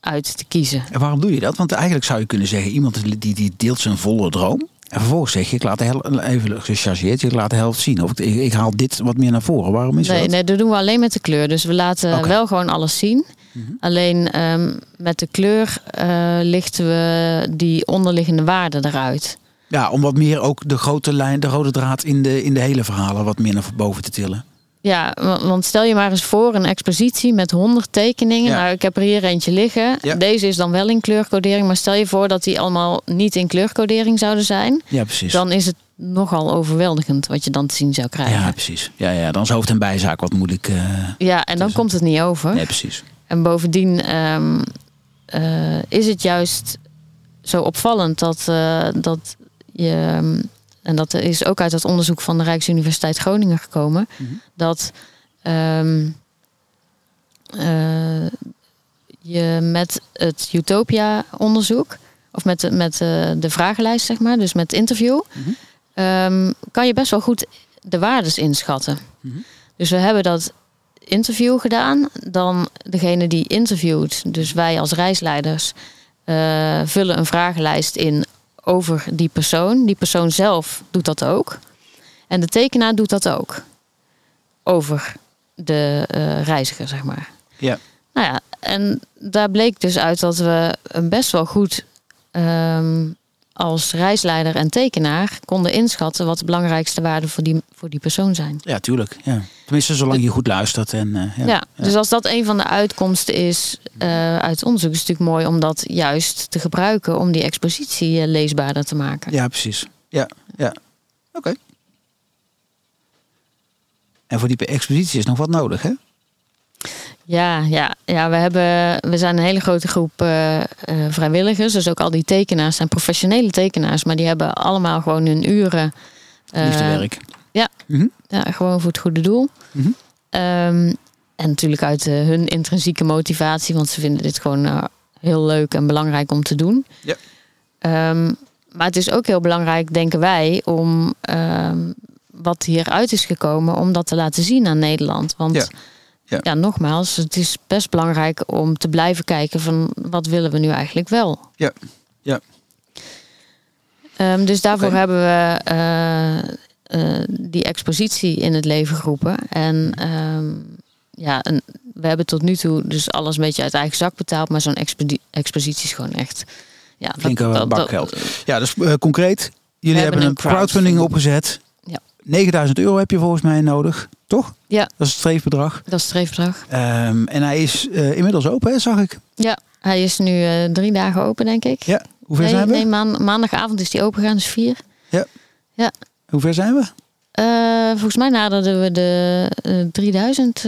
uit te kiezen. En waarom doe je dat? Want eigenlijk zou je kunnen zeggen, iemand die, die deelt zijn volle droom. En vervolgens zeg je, ik laat de helft, even gechargeerd, ik laat de helft zien. Of ik, ik, haal dit wat meer naar voren. Waarom is nee, dat? Nee, dat doen we alleen met de kleur. Dus we laten wel gewoon alles zien. Mhm. Alleen um, met de kleur uh, lichten we die onderliggende waarden eruit. Ja, om wat meer ook de grote lijn, de rode draad in de, in de hele verhalen wat meer naar boven te tillen. Ja, want stel je maar eens voor een expositie met 100 tekeningen. Nou, ik heb er hier eentje liggen. Deze is dan wel in kleurcodering, maar stel je voor dat die allemaal niet in kleurcodering zouden zijn. Ja, precies. Dan is het nogal overweldigend wat je dan te zien zou krijgen. Ja, precies. Ja, ja dan is hoofd- en bijzaak wat moeilijk. Uh, ja, en dan komt het niet over. Nee, precies. En bovendien um, uh, is het juist zo opvallend dat, uh, dat je. Um, en dat is ook uit het onderzoek van de Rijksuniversiteit Groningen gekomen, mhm. dat um, uh, je met het Utopia-onderzoek, of met, de, met de, de vragenlijst, zeg maar, dus met het interview, mm um, kan je best wel goed de waardes inschatten. Mhm. Dus we hebben dat interview gedaan. Dan degene die interviewt, dus wij als reisleiders, uh, vullen een vragenlijst in over die persoon. Die persoon zelf doet dat ook. En de tekenaar doet dat ook. Over de uh, reiziger, zeg maar. Ja. Nou ja, en daar bleek dus uit dat we best wel goed um, als reisleider en tekenaar konden inschatten wat de belangrijkste waarden voor die, voor die persoon zijn. Ja, tuurlijk. Ja. Tenminste, zolang je goed luistert. En, uh, ja, ja, dus als dat een van de uitkomsten is uh, uit onderzoek, is het natuurlijk mooi om dat juist te gebruiken om die expositie uh, leesbaarder te maken. Ja, precies. Ja, ja. Oké. En voor die expositie is nog wat nodig, hè? Ja, ja, ja we, hebben, we zijn een hele grote groep uh, uh, vrijwilligers. Dus ook al die tekenaars zijn professionele tekenaars. Maar die hebben allemaal gewoon hun uren. Uh, Liefdewerk. Ja, mm -hmm. ja, gewoon voor het goede doel. Mm -hmm. um, en natuurlijk uit hun intrinsieke motivatie. Want ze vinden dit gewoon heel leuk en belangrijk om te doen. Ja. Um, maar het is ook heel belangrijk, denken wij, om um, wat hieruit is gekomen, om dat te laten zien aan Nederland. Want ja. Ja. ja. nogmaals, het is best belangrijk om te blijven kijken van wat willen we nu eigenlijk wel. Ja, ja. Um, dus daarvoor okay. hebben we uh, uh, die expositie in het leven geroepen. En um, ja, en we hebben tot nu toe dus alles een beetje uit eigen zak betaald, maar zo'n expositie is gewoon echt. Ja, Flinke dat, dat, bak geld. Ja, dus uh, concreet, jullie hebben, hebben, een crowdfunding opgezet. Ja. 9000 euro heb je volgens mij nodig, toch? Ja. Dat is het streefbedrag. Dat is het streefbedrag. Um, en hij is uh, inmiddels open, hè, zag ik. Ja, hij is nu uh, drie dagen open, denk ik. Ja. Hoe ver nee, zijn we? Nee, maan, maandagavond is die open gegaan, dus vier. Ja. Ja. Hoe ver zijn we? Uh, volgens mij naderden we de 3000.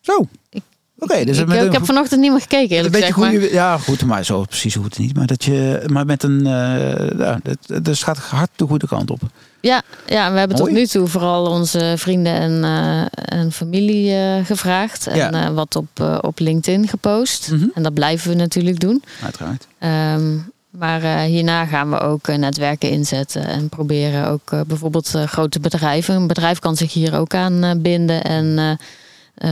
Zo. Oké, okay, dus ik, met ik een, heb vanochtend niet meer gekeken. Een beetje zeg, goede, ja, goed, maar zo precies hoe het niet. Maar dat je, maar met een, ja, het, dus gaat hard de goede kant op. Ja, ja we hebben Mooi. tot nu toe vooral onze vrienden en, uh, en familie uh, gevraagd. En Ja. wat op, op LinkedIn gepost. Mhm. En dat blijven we natuurlijk doen. Uiteraard. Um, maar hierna gaan we ook netwerken inzetten en proberen ook bijvoorbeeld grote bedrijven. Een bedrijf kan zich hier ook aan binden en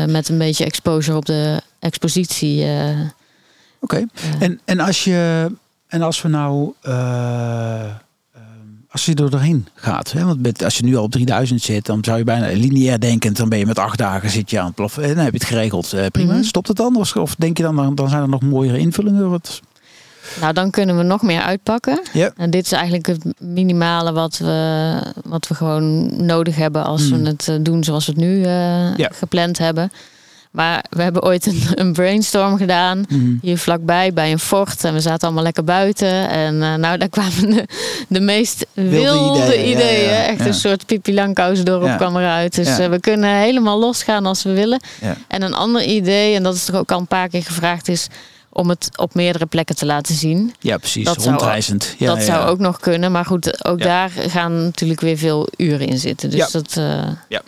met een beetje exposure op de expositie. Oké. Okay. en, en als je en als we nou als je er doorheen gaat, hè? want met, als je nu al op 3000 zit, dan zou je bijna lineair denkend, dan ben je met acht dagen zit je aan het plafond. En dan heb je het geregeld. prima. Mm -hmm. Stopt het dan? Of, of denk je dan, dan zijn er nog mooiere invullingen? Wat, nou, dan kunnen we nog meer uitpakken. Ja. En dit is eigenlijk het minimale wat we, wat we gewoon nodig hebben als mm. we het doen zoals we het nu uh, ja. gepland hebben. Maar we hebben ooit een, een brainstorm gedaan, mm. hier vlakbij bij een fort. En we zaten allemaal lekker buiten. En uh, nou, daar kwamen de, de meest wilde, wilde ideeën. ideeën. Ja, ja, Echt een soort Pipi Langkous-dorp kwam eruit. Dus uh, we kunnen helemaal losgaan als we willen. En een ander idee, en dat is er ook al een paar keer gevraagd, is om het op meerdere plekken te laten zien. Ja, precies. Dat Rondreizend. Zou, ja, dat zou ook nog kunnen. Maar goed, ook daar gaan natuurlijk weer veel uren in zitten. Dus dat, uh, ja.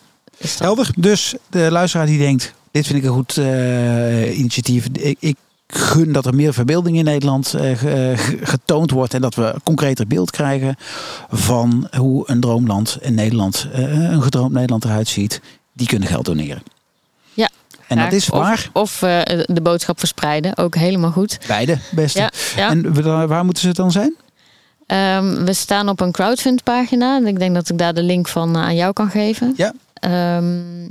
Helder. Dus de luisteraar die denkt, dit vind ik een goed uh, initiatief. Ik, ik, gun dat er meer verbeelding in Nederland uh, getoond wordt. En dat we concreter beeld krijgen van hoe een droomland in Nederland, uh, een gedroomd Nederland eruit ziet. Die kunnen geld doneren. Ja. En dat is waar. Of, of uh, de boodschap verspreiden, ook helemaal goed. Beide, beste. Ja, ja. En waar moeten ze dan zijn? Um, we staan op een crowdfund pagina. Ik denk dat ik daar de link van aan jou kan geven. Ja. Um,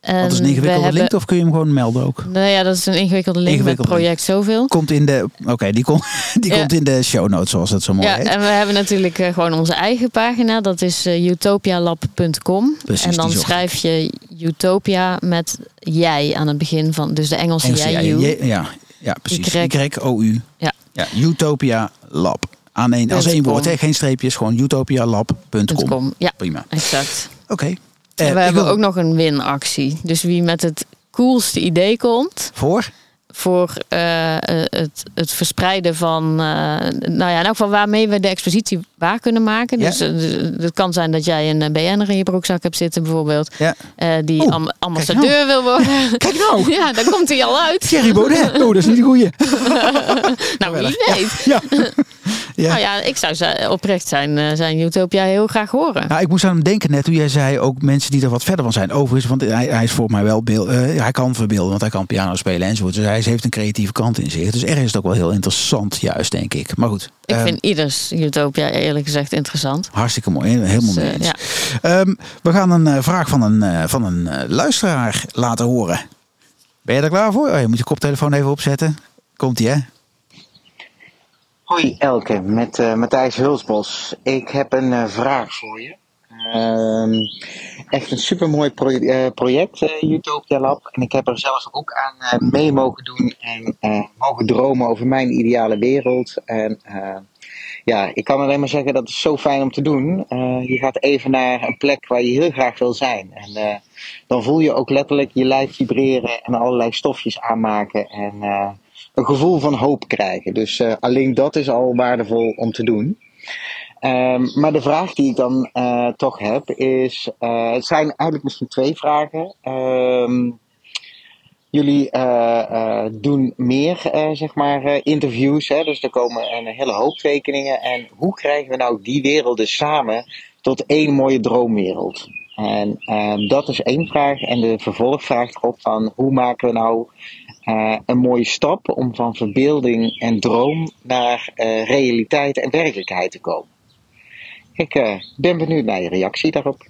dat is een ingewikkelde hebben... link of kun je hem gewoon melden ook? Nee, ja, dat is een ingewikkelde link ingewikkelde met project link. zoveel. Komt in de, oké, okay, die, komt die ja. komt in de show notes zoals het zo mooi ja, heet. En we hebben natuurlijk uh, gewoon onze eigen pagina. Dat is uh, utopialab.com. En dan schrijf je Utopia met jij aan het begin van, dus de Engelse, Engelse jij. jij ja, ja, precies. Y-O-U. Ja. ja. Utopia Lab. Aan een, als één woord, hè? geen streepjes, gewoon utopialab.com. Ja, prima. Exact. Oké. Okay. Uh, we hebben wil... ook nog een winactie. Dus wie met het coolste idee komt. Voor? Voor uh, het, het verspreiden van. Nou ja, in elk geval waarmee we de expositie waar kunnen maken. Ja? Dus het kan zijn dat jij een BN'er in je broekzak hebt zitten, bijvoorbeeld. Ja. die am ambassadeur nou. wil worden. Kijk nou. ja, dan komt hij al uit. Thierry Baudet. Oh, dat is niet een goeie. nou, wie weet. Ja. ja. Ja. Nou ja, ik zou oprecht zijn, zijn Utopia heel graag horen. Nou, ik moest aan hem denken net toen jij zei ook mensen die er wat verder van zijn. Overigens, want hij, hij is voor mij wel beeld, uh, hij kan verbeelden, want hij kan piano spelen enzovoort. Dus hij heeft een creatieve kant in zich. Dus ergens is het ook wel heel interessant, juist denk ik. Maar goed. Ik um, vind ieders Utopia eerlijk gezegd interessant. Hartstikke mooi, helemaal mee eens. ja. um, we gaan een vraag van een, van een luisteraar laten horen. Ben je er klaar voor? Oh, je moet je koptelefoon even opzetten. Komt ie, hè? Hoi Elke, met uh, Matthijs Hulsbos. Ik heb een uh, vraag voor je. Uh, echt een supermooi uh, project, uh, Utopia Lab. En ik heb er zelf ook aan mee mogen doen en mogen dromen over mijn ideale wereld. En ja, ik kan alleen maar zeggen dat het zo fijn om te doen. Je gaat even naar een plek waar je heel graag wil zijn. En dan voel je ook letterlijk je lijf vibreren en allerlei stofjes aanmaken. En een gevoel van hoop krijgen. Dus alleen dat is al waardevol om te doen. Um, maar de vraag die ik dan toch heb is: het zijn eigenlijk misschien twee vragen. Um, Jullie doen meer zeg maar, interviews, hè? dus er komen een hele hoop tekeningen. En hoe krijgen we nou die werelden samen tot één mooie droomwereld? En dat is één vraag. En de vervolgvraag erop van hoe maken we nou een mooie stap om van verbeelding en droom naar realiteit en werkelijkheid te komen? Ik ben benieuwd naar je reactie daarop.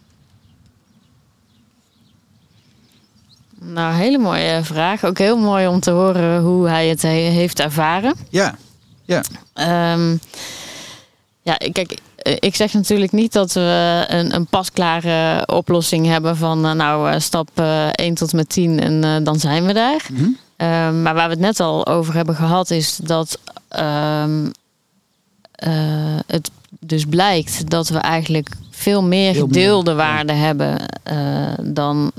Nou, hele mooie vraag. Ook heel mooi om te horen hoe hij het heeft ervaren. Ja, ja. Um, ja, kijk, ik zeg natuurlijk niet dat we een, een pasklare oplossing hebben van uh, nou stap uh, eh, 1 tot met 10 en uh, dan zijn we daar. Mm -hmm. Um, maar waar we het net al over hebben gehad is dat um, het dus blijkt dat we eigenlijk veel meer gedeelde waarden ja. hebben dan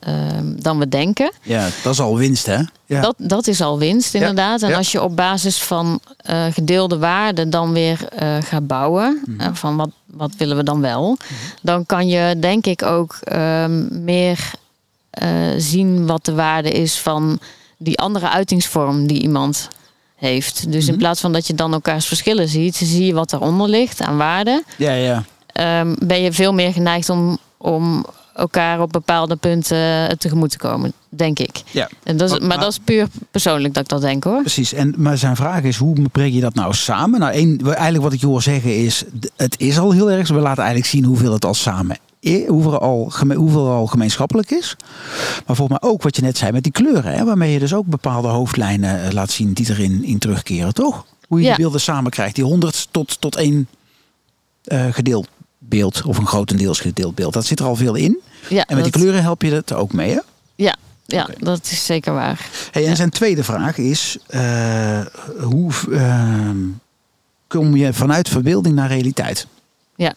Ehm, dan we denken. Ja, dat is al winst, hè? Ja. Dat, dat is al winst, inderdaad. En als je op basis van uh, gedeelde waarden dan weer gaat bouwen, mm -hmm. van wat, wat willen we dan wel, -hmm. dan kan je denk ik ook meer zien wat de waarde is van die andere uitingsvorm die iemand heeft. Dus in mhm. plaats van dat je dan elkaars verschillen ziet, zie je wat eronder ligt aan waarde. Ja, ja. Um, ben je veel meer geneigd om, om elkaar op bepaalde punten eh, tegemoet te komen, denk ik. Ja. En dat is, maar, maar, dat is puur persoonlijk dat ik dat denk hoor. Precies. En, maar zijn vraag is, hoe breng je dat nou samen? Nou, één, eigenlijk wat ik je hoor zeggen is, het is al heel erg. We laten eigenlijk zien hoeveel het al samen hoeveel al, hoeveel al gemeenschappelijk is. Maar volgens mij ook wat je net zei met die kleuren. Hè, waarmee je dus ook bepaalde hoofdlijnen eh, laat zien die erin in terugkeren, toch? Hoe je ja. die beelden samen krijgt. Die 100 tot, tot één uh, gedeeld beeld of een grotendeels gedeeld beeld. Dat zit er al veel in. Ja, en met die kleuren help je het ook mee, hè? Ja, ja okay. dat is zeker waar. Hey, en ja. zijn tweede vraag is: uh, hoe uh, kom je vanuit verbeelding naar realiteit? Ja.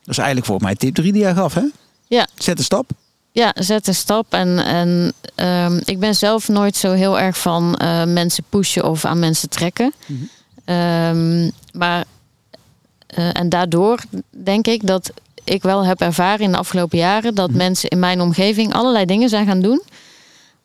Dat is eigenlijk voor mij tip 3 die jij gaf, hè? Ja. Zet een stap. Ja, zet een stap. En, en um, ik ben zelf nooit zo heel erg van uh, mensen pushen of aan mensen trekken. Mm -hmm. um, maar uh, en daardoor denk ik dat ik wel heb ervaren in de afgelopen jaren dat mm. mensen in mijn omgeving allerlei dingen zijn gaan doen.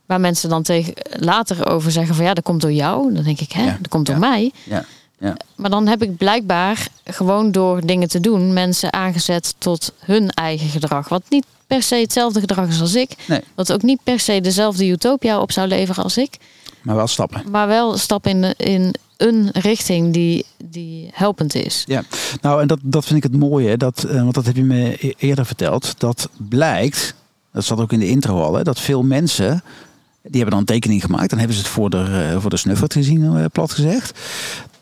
Waar mensen dan tegen later over zeggen van ja, dat komt door jou. Dan denk ik, hè, ja. dat komt door ja. mij. Ja. Ja. Maar dan heb ik blijkbaar gewoon door dingen te doen mensen aangezet tot hun eigen gedrag. Wat niet per se hetzelfde gedrag is als ik. Nee. Wat ook niet per se dezelfde utopia op zou leveren als ik. Maar wel stappen. Maar wel stappen in, in een richting die, die helpend is. Ja, nou en dat, dat vind ik het mooie, dat, uh, want dat heb je me e-, eerder verteld. Dat blijkt, dat zat ook in de intro al, hè, dat veel mensen, die hebben dan een tekening gemaakt. Dan hebben ze het voor de, uh, voor de snuffert gezien, uh, plat gezegd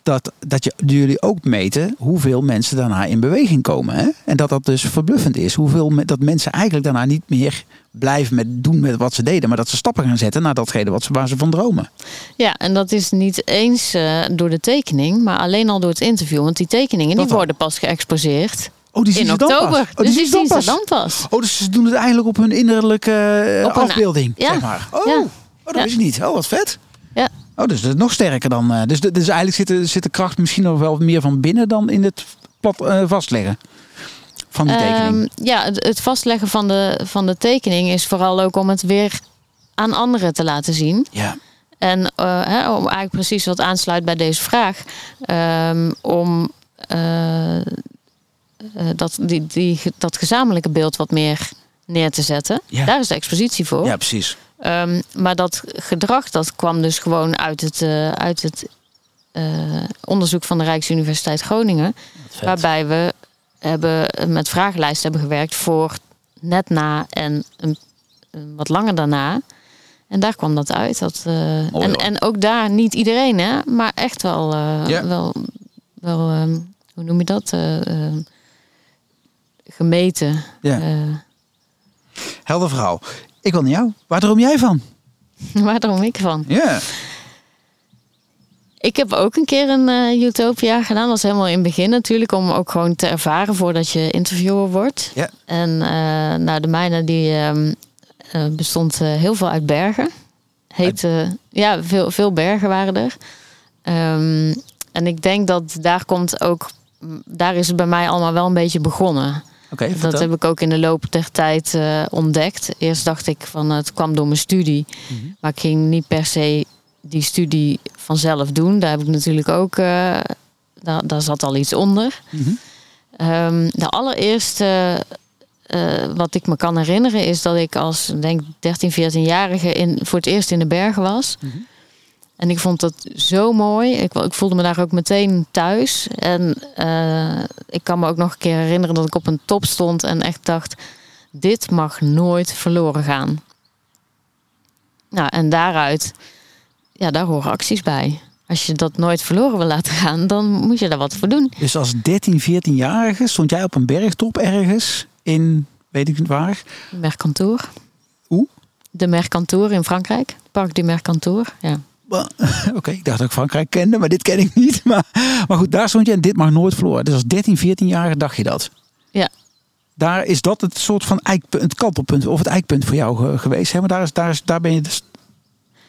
dat, dat je, jullie ook meten hoeveel mensen daarna in beweging komen. Hè? En dat dat dus verbluffend is. Hoeveel dat mensen eigenlijk daarna niet meer blijven met doen met wat ze deden. Maar dat ze stappen gaan zetten naar datgene wat ze, waar ze van dromen. Ja, en dat is niet eens uh, door de tekening, maar alleen al door het interview. Want die tekeningen die worden pas geëxposeerd. Oh, die zien in ze oktober. Dan pas. Oh, die dus die zien pas. ze dan pas. Oh, dus ze doen het eigenlijk op hun innerlijke uh, Op een- afbeelding, ja. zeg maar. Oh, Ja. oh dat Ja. is niet. Oh, wat vet. Oh, dus dat is nog sterker dan. eh, dus, dus eigenlijk zit de, zit de kracht misschien nog wel meer van binnen dan in het plat eh, vastleggen van die tekening. Ehm, ja, het, vastleggen van de, van de tekening is vooral ook om het weer aan anderen te laten zien. ja. En eh, om eigenlijk precies wat aansluit bij deze vraag. ehm, om dat, die, die, dat gezamenlijke beeld wat meer neer te zetten. Ja. Daar is de expositie voor. ja, precies. Ehm, maar dat gedrag dat kwam dus gewoon uit het, eh, uit het eh, onderzoek van de Rijksuniversiteit Groningen. Waarbij we hebben met vragenlijsten hebben gewerkt voor net na en een, een wat langer daarna. En daar kwam dat uit. Dat, eh, Mooi, en, en ook daar niet iedereen, hè, maar echt wel, eh, wel, wel ehm, hoe noem je dat? Eh, ehm, gemeten. Eh, Helder verhaal. Ik wil naar jou. Waar droom jij van? waar droom ik van? Ja. Ik heb ook een keer een uh, Utopia gedaan. Dat was helemaal in het begin natuurlijk. Om ook gewoon te ervaren voordat je interviewer wordt. Ja. En uh, nou, de mijne die uh, bestond heel veel uit bergen. Heette, ja, veel, veel bergen waren er. Um, en ik denk dat daar komt ook... Daar is het bij mij allemaal wel een beetje begonnen. Okay, dat heb ik ook in de loop der tijd ontdekt. Eerst dacht ik van het kwam door mijn studie. Mm -hmm. Maar ik ging niet per se die studie vanzelf doen. Daar heb ik natuurlijk ook, uh, daar, daar zat al iets onder. Mm -hmm. um, de allereerste uh, wat ik me kan herinneren is dat ik als denk 13, 14-jarige in, voor het eerst in de bergen was. Mm -hmm. En ik vond dat zo mooi. Ik, ik, voelde me daar ook meteen thuis. En uh, ik kan me ook nog een keer herinneren dat ik op een top stond en echt dacht: dit mag nooit verloren gaan. Nou, en daaruit ja, daar horen acties bij. Als je dat nooit verloren wil laten gaan, dan moet je daar wat voor doen. Dus als 13, 14-jarige stond jij op een bergtop ergens in, weet ik niet waar? Mercantour. Hoe? De Mercantour in Frankrijk. Parc du Mercantour, ja. Oké, okay, ik dacht dat ik Frankrijk kende, maar dit ken ik niet. Maar, maar goed, daar stond je en dit mag nooit verloren. Dus als 13, 14-jarige dacht je dat? Ja. Daar is dat het soort van eikpunt, het kantelpunt of het eikpunt voor jou geweest. Hè? Maar daar, is, daar, is, daar ben je dus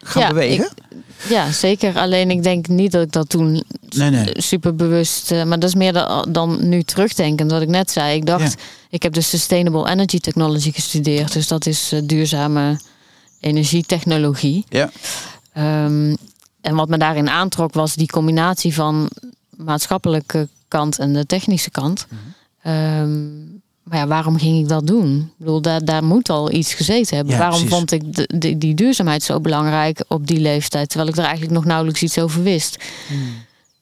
gaan ja, bewegen? Ik, ja, zeker. Alleen ik denk niet dat ik dat toen nee, nee. super bewust... Uh, maar dat is meer dan, dan nu terugdenkend wat ik net zei. Ik dacht, Ja. ik heb dus Sustainable Energy Technology gestudeerd. Dus dat is uh, duurzame energietechnologie. Ja. Um, en wat me daarin aantrok was die combinatie van maatschappelijke kant en de technische kant. Mhm. Um, maar ja, waarom ging ik dat doen? Ik bedoel, daar, daar moet al iets gezeten hebben. Ja, waarom precies. vond ik de, de- die duurzaamheid zo belangrijk op die leeftijd? Terwijl ik er eigenlijk nog nauwelijks iets over wist. Hmm.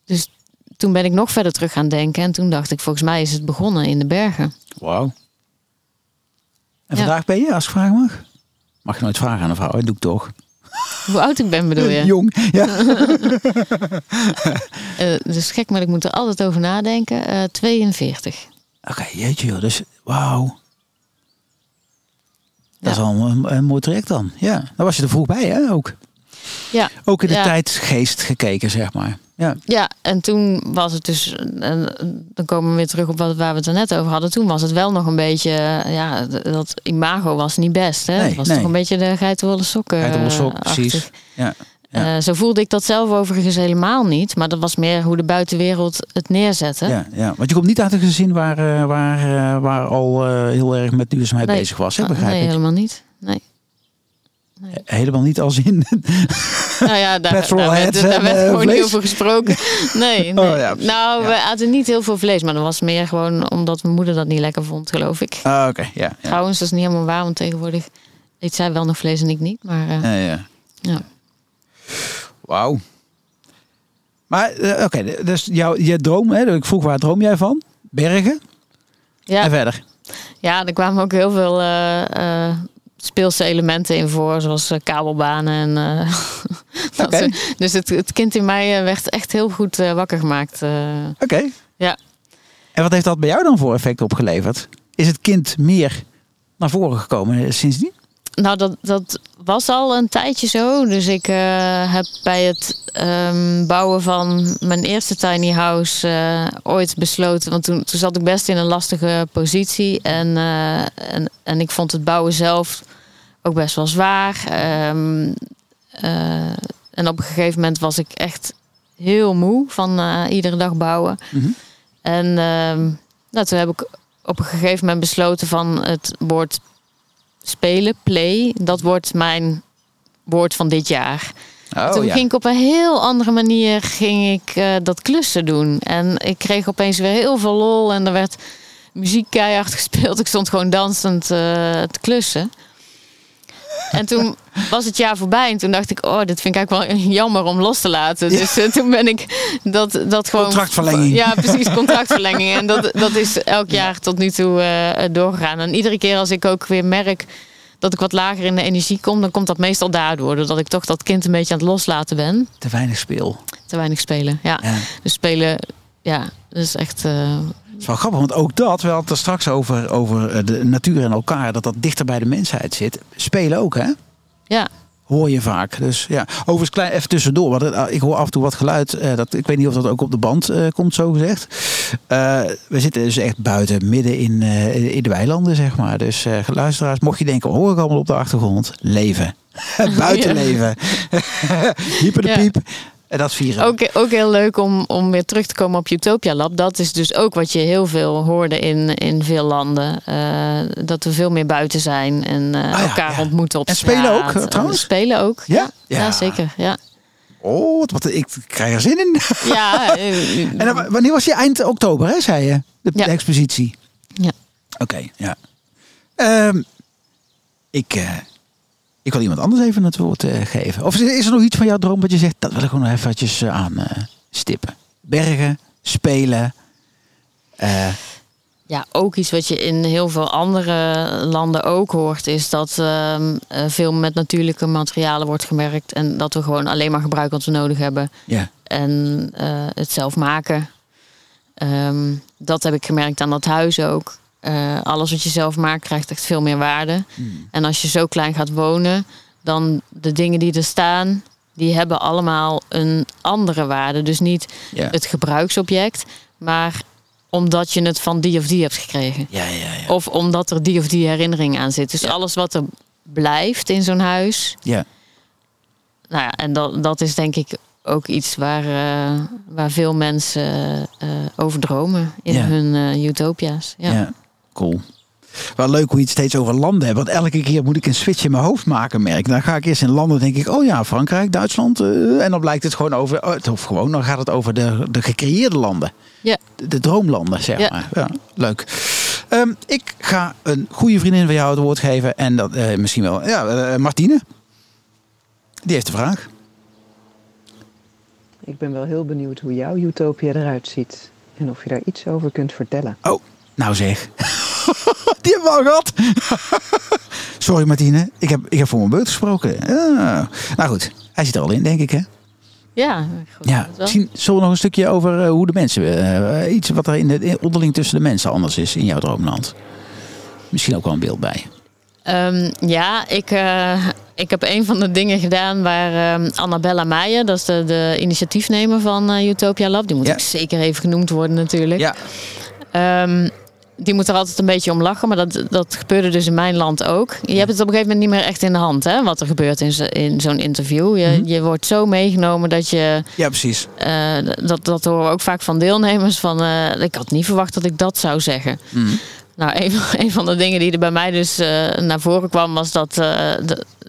Dus toen ben ik nog verder terug gaan denken. En toen dacht ik, volgens mij is het begonnen in de bergen. Wauw. En Ja. vandaag ben je, als ik vragen mag? Mag je nooit vragen aan een vrouw, hè? doe ik toch? Hoe oud ik ben bedoel je? Jong. Ja. Dus gek, maar ik moet er altijd over nadenken. Eh 42. Oké, jeetje joh. Dus wauw. Dat Ja. is al een, een mooi traject dan. Ja, daar was je er vroeg bij hè ook. Ja, Ook in de Ja. tijdsgeest gekeken, zeg maar. Ja, Ja, en toen was het dus, en dan komen we weer terug op wat, waar we het er net over hadden. Toen was het wel nog een beetje, ja, d- dat imago was niet best. Hè? Nee, het was nee. toch een beetje de geitenwolle sokken. Geitenwolle sok, eh, precies. ja. Ja. Eh, zo voelde ik dat zelf overigens helemaal niet. Maar dat was meer hoe de buitenwereld het neerzette. ja, ja. Want je komt niet uit een gezin waar, eh, waar, eh, waar al eh, heel erg met duurzaamheid Nee. bezig was, hè, Ah, begrijp nee, ik? helemaal niet. Nee. Helemaal niet als in... Nou ja, daar, daar, werd, heads daar en, werd gewoon niet over gesproken. Nee, nee. Oh, ja, nou, Ja. we aten niet heel veel vlees. Maar dat was meer gewoon omdat mijn moeder dat niet lekker vond, geloof ik. Ah, Oké, ja. ja. Trouwens, dat is niet helemaal waar, want tegenwoordig eet zij wel nog vlees en ik niet. Maar eh, Ja, ja. ja. Wauw. Maar eh, oké, dus jouw je droom, hè, ik vroeg waar droom jij van? Bergen en Ja, verder. ja, er kwamen ook heel veel eh, speelse elementen in voor, zoals eh, kabelbanen. En, eh, Dus het, het kind in mij eh, werd echt heel goed wakker gemaakt. Oké. Ja. En wat heeft dat bij jou dan voor effect opgeleverd? Is het kind meer naar voren gekomen sindsdien? Nou, dat, dat was al een tijdje zo. Dus ik eh, heb bij het ehm, bouwen van mijn eerste tiny house eh, ooit besloten. Want toen, toen zat ik best in een lastige positie. En, eh, en, en ik vond het bouwen zelf ook best wel zwaar. Ehm, eh, en op een gegeven moment was ik echt heel moe van iedere dag bouwen. Mhm. En ehm, nou, toen heb ik op een gegeven moment besloten van het woord spelen, play, dat wordt mijn woord van dit jaar. Oh, toen ja. ging ik op een heel andere manier ging ik, eh, dat klussen doen. En ik kreeg opeens weer heel veel lol en er werd muziek keihard gespeeld. Ik stond gewoon dansend eh, te klussen. En toen was het jaar voorbij en toen dacht ik, oh, dit vind ik eigenlijk wel jammer om los te laten. Dus eh, toen ben ik dat, dat gewoon... Contractverlenging. Ja, precies, contractverlenging. En dat, dat is elk jaar tot nu toe eh, doorgegaan. En iedere keer als ik ook weer merk dat ik wat lager in de energie kom, dan komt dat meestal daardoor. Doordat ik toch dat kind een beetje aan het loslaten ben. Te weinig speel. Te weinig spelen, ja. Ja. Dus spelen, ja, dat is echt... eh, is wel grappig, want ook dat, we hadden het er straks over, over eh, de natuur en elkaar, dat dat dichter bij de mensheid zit. Spelen ook, hè? ja, hoor je vaak. Dus ja, overigens klein even tussendoor. Want het, ik hoor af en toe wat geluid. eh, dat, ik weet niet of dat ook op de band eh, komt, zo gezegd. We zitten dus echt buiten, midden in, in de weilanden, zeg maar. Dus luisteraars, mocht je denken, hoor ik allemaal op de achtergrond? Leven. Buiten leven. Hyper de Ja. piep. En dat vieren. Ook, ook heel leuk om, om weer terug te komen op Utopia Lab. Dat is dus ook wat je heel veel hoorde in, in veel landen. Eh, dat we veel meer buiten zijn en eh, Ah ja, elkaar ja. ontmoeten op En spelen ook, eh, trouwens? Spelen ook. Ja? Ja, Ja. zeker. Ja, Oh, wat, wat, ik krijg er zin in. ja, En dan- wanneer was je? Eind oktober, hè, zei je? De, expositie. Ja. Oké, ja. Ehm, ik, ik wil iemand anders even het woord eh, geven. Of is er nog iets van jouw droom wat je zegt, dat wil ik gewoon nog eventjes eh, aan eh, stippen? Bergen, spelen. Ja, ook iets wat je in heel veel andere landen ook hoort, is dat ehm, eh, veel met natuurlijke materialen wordt gewerkt. En dat we gewoon alleen maar gebruiken wat we nodig hebben. ja. En het zelf maken. Ehm, dat heb ik gemerkt aan dat huis ook. Eh, alles wat je zelf maakt krijgt echt veel meer waarde. Hmm. En als je zo klein gaat wonen, dan de dingen die er staan, die hebben allemaal een andere waarde. Dus niet het gebruiksobject, maar omdat je het van die of die hebt gekregen. Ja, ja, ja. Of omdat er die of die herinnering aan zit. Dus alles wat er blijft in zo'n huis. ja. Nou ja, en dat, dat is denk ik ook iets waar, eh, waar veel mensen eh, over dromen in hun utopia's. Ja. Cool. Wel leuk hoe je het steeds over landen hebt. Want elke keer moet ik een switch in mijn hoofd maken, merk. Dan ga ik eerst in landen, denk ik, oh ja, Frankrijk, Duitsland. eh, en dan blijkt het gewoon over, oh, of gewoon, dan gaat het over de, de gecreëerde landen. Ja. De, de droomlanden, zeg Ja. maar. Ja, leuk. Ehm, ik ga een goede vriendin van jou het woord geven. En dat eh, misschien wel, ja, eh, Martine. Die heeft de vraag. Ik ben wel heel benieuwd hoe jouw utopia eruit ziet. En of je daar iets over kunt vertellen. Oh, nou zeg. Die hebben we al gehad. Sorry Martine, ik heb, ik heb voor mijn beurt gesproken. Nou goed, hij zit er al in, denk ik hè? Ja, Ja, het wel. misschien zullen we nog een stukje over eh, hoe de mensen... eh, iets wat er in de, in- onderling tussen de mensen anders is in jouw droomland. Misschien ook wel een beeld bij. Ehm, ja, ik, eh, ik heb een van de dingen gedaan waar ehm, Annabella Meijer, dat is de, de initiatiefnemer van eh, Utopia Lab, die moet Ja. ook zeker even genoemd worden natuurlijk. Ja, Ehm, die moet er altijd een beetje om lachen, maar dat, dat gebeurde dus in mijn land ook. Je hebt het op een gegeven moment niet meer echt in de hand, hè, wat er gebeurt in, zo- in zo'n interview. Je, Mhm. je wordt zo meegenomen dat je, ja precies. eh, dat, dat horen we ook vaak van deelnemers, van eh, ik had niet verwacht dat ik dat zou zeggen. Mhm. Nou, een, van- een van de dingen die er bij mij dus eh, naar voren kwam, was dat,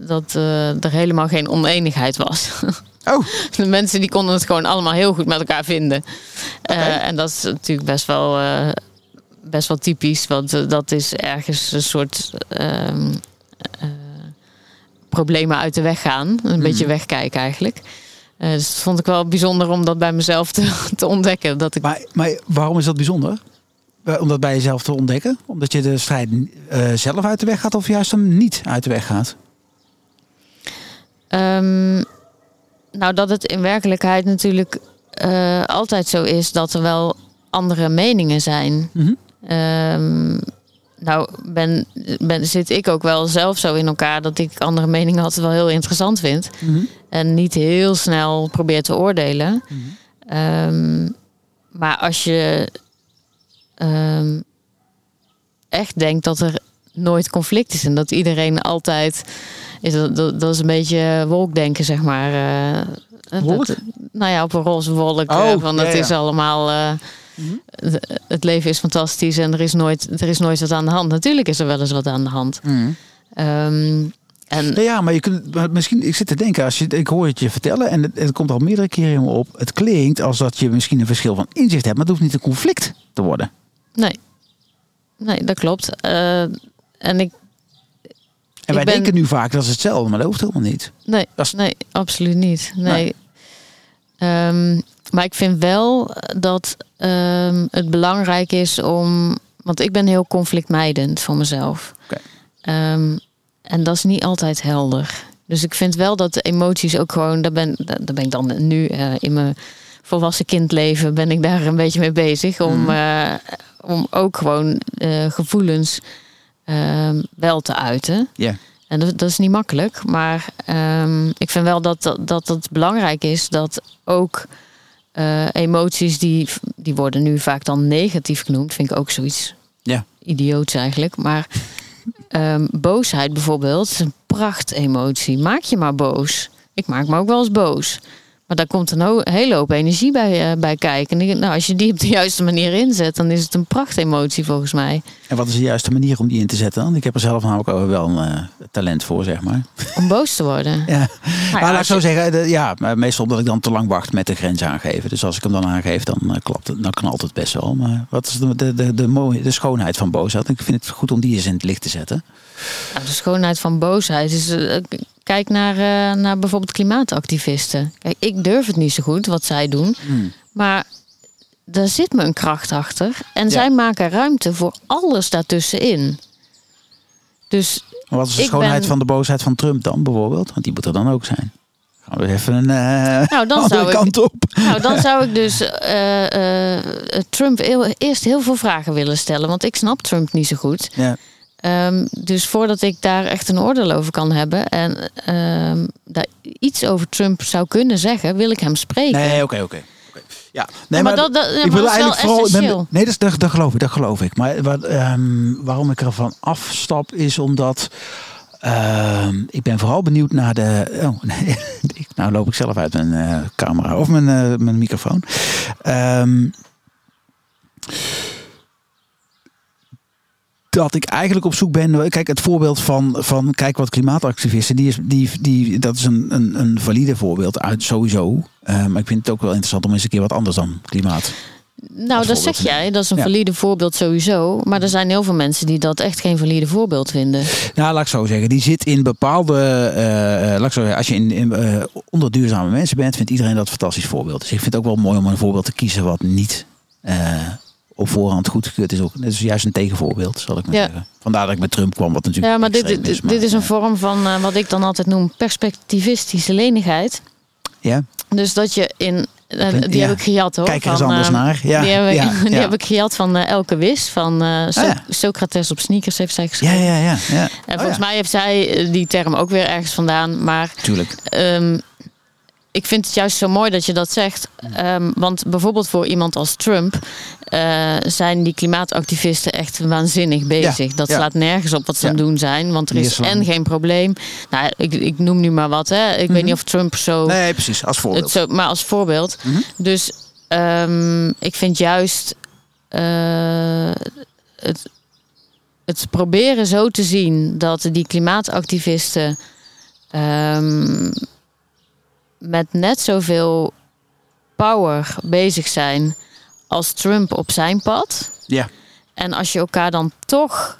dat er helemaal geen oneenigheid was. Oh, De mensen die konden het gewoon allemaal heel goed met elkaar vinden. Oké. en dat is natuurlijk best wel, best wel typisch, want eh, dat is ergens een soort ehm, eh, problemen uit de weg gaan. Een beetje wegkijken eigenlijk. Eh, dus dat vond ik wel bijzonder om dat bij mezelf te, te ontdekken. Dat ik maar, maar waarom is dat bijzonder? Om dat bij jezelf te ontdekken? Omdat je de strijd zelf uit de weg gaat of juist hem niet uit de weg gaat? Ehm, nou, dat het in werkelijkheid natuurlijk altijd zo is dat er wel andere meningen zijn. Mhm. Ehm, nou, ben, ben, zit ik ook wel zelf zo in elkaar dat ik andere meningen altijd wel heel interessant vind. Mhm. En niet heel snel probeer te oordelen. Mhm. Ehm, maar als je ehm, echt denkt dat er nooit conflict is en dat iedereen altijd. Is dat, dat, dat is een beetje wolkdenken, zeg maar. Wolk? dat- nou ja, op een roze wolk. Oh, eh, van ja, ja. is allemaal. eh, Het- Het leven is fantastisch en er is, nooit, er is nooit wat aan de hand. Natuurlijk is er wel eens wat aan de hand. Mhm. Ehm, en Nou ja, maar je kunt maar misschien. Ik zit te denken als je. Ik hoor het je vertellen en het, het komt al meerdere keren in me op. Het klinkt als dat je misschien een verschil van inzicht hebt, maar het hoeft niet een conflict te worden. nee. Nee, dat klopt. Eh, en ik. En wij ben- denken nu vaak dat is hetzelfde, maar dat hoeft helemaal niet. Nee, Dat is- nee absoluut niet. Nee. Nee. Ehm, maar ik vind wel dat ehm, het belangrijk is om. Want ik ben heel conflictmijdend voor mezelf. Ehm, en dat is niet altijd helder. Dus ik vind wel dat de emoties ook gewoon. Daar ben, daar ben ik dan nu eh, in mijn volwassen kindleven. ben ik daar een beetje mee bezig. Om, Mhm. eh, om ook gewoon eh, gevoelens ehm, wel te uiten. Ja. En dat, dat is niet makkelijk. Maar ik vind wel dat, dat, dat het belangrijk is dat ook eh, emoties die, die worden nu vaak dan negatief genoemd, vind ik ook zoiets Ja. idioots eigenlijk. Maar ehm, boosheid bijvoorbeeld is een prachtemotie. Maak je maar boos. Ik maak me ook wel eens boos. Maar daar komt een hele hoop energie bij, eh, bij kijken. En nou, als je die op de juiste manier inzet, dan is het een prachtemotie volgens mij. En wat is de juiste manier om die in te zetten dan? Ik heb er zelf namelijk ook wel een eh, talent voor, zeg maar. Om boos te worden. Ja. Nou maar laat ik zo je- zeggen, de- ja, meestal dat ik dan te lang wacht met de grens aangeven. Dus als ik hem dan aangeef, dan, eh, klapt het, dan knalt het best wel. Maar wat is de, de, de, de, mooie, de schoonheid van boosheid? Ik vind het goed om die eens in het licht te zetten. Nou, de schoonheid van boosheid is. eh, Kijk naar, eh, naar bijvoorbeeld klimaatactivisten. Kijk, ik durf het niet zo goed wat zij doen. Maar daar zit me een kracht achter. En zij maken ruimte voor alles daartussenin. Dus wat is de Ik schoonheid ben- van de boosheid van Trump dan bijvoorbeeld? Want die moet er dan ook zijn. Gaan we even een eh, Nou, dan andere zou ik- kant op. nou, dan zou ik dus Trump heel, eerst heel veel vragen willen stellen. Want ik snap Trump niet zo goed. Ja. Ehm, dus voordat ik daar echt een oordeel over kan hebben en ehm, daar iets over Trump zou kunnen zeggen, wil ik hem spreken. Nee, oké, oké. Ja, nee, maar dat- dat- dat is wel vooral. nee, dat, dat, dat geloof ik, dat geloof ik. Maar wat, ehm, waarom ik ervan afstap is omdat. ik ben vooral benieuwd naar de. Oh, nee, ik- nou loop ik zelf uit mijn eh, camera of mijn, eh, mijn microfoon. Ehm, dat ik eigenlijk op zoek ben. Kijk, het voorbeeld van, van kijk wat klimaatactivisten, die is, die, die, dat is een, een, een valide voorbeeld uit sowieso. Eh, maar ik vind het ook wel interessant om eens een keer wat anders dan klimaat. nou, dat zeg jij, dat is een Ja. valide voorbeeld sowieso. Maar er zijn heel veel mensen die dat echt geen valide voorbeeld vinden. Nou, laat ik zo zeggen. Die zit in bepaalde. eh, eh, laat ik zo zeggen, als je in, in, onder duurzame mensen bent, vindt iedereen dat een fantastisch voorbeeld. Dus ik vind het ook wel mooi om een voorbeeld te kiezen wat niet op voorhand goedgekeurd is. Ook, dat is juist een tegenvoorbeeld, zal ik maar Ja. zeggen. Vandaar dat ik met Trump kwam, wat natuurlijk. Ja, maar dit, dit, is, maar, dit is een ja. vorm van eh, wat ik dan altijd noem perspectivistische lenigheid. Ja, Dus dat je in. eh, die ja. heb ik gejat hoor. kijk er eens van, anders eh, naar. Ja, die heb ik, die ja. heb ik gejat van eh, Elke Wis. Van eh, So- Ah, ja. Socrates op sneakers heeft zij geschreven. ja, ja. ja. En Oh, volgens mij heeft zij eh, die term ook weer ergens vandaan. Maar Tuurlijk. ehm, ik vind het juist zo mooi dat je dat zegt. Ehm, want bijvoorbeeld voor iemand als Trump eh, zijn die klimaatactivisten echt waanzinnig bezig. dat ja. slaat nergens op wat ze Ja. aan het doen zijn. Want er is en geen probleem. Nou, ik, ik noem nu maar wat. Hè. Ik weet niet of Trump zo Mhm. Nee, precies. Als voorbeeld. zo, maar als voorbeeld. Mhm. Dus ehm, ik vind juist eh, het, het proberen zo te zien dat die klimaatactivisten ehm, met net zoveel power bezig zijn als Trump op zijn pad. Ja. En als je elkaar dan toch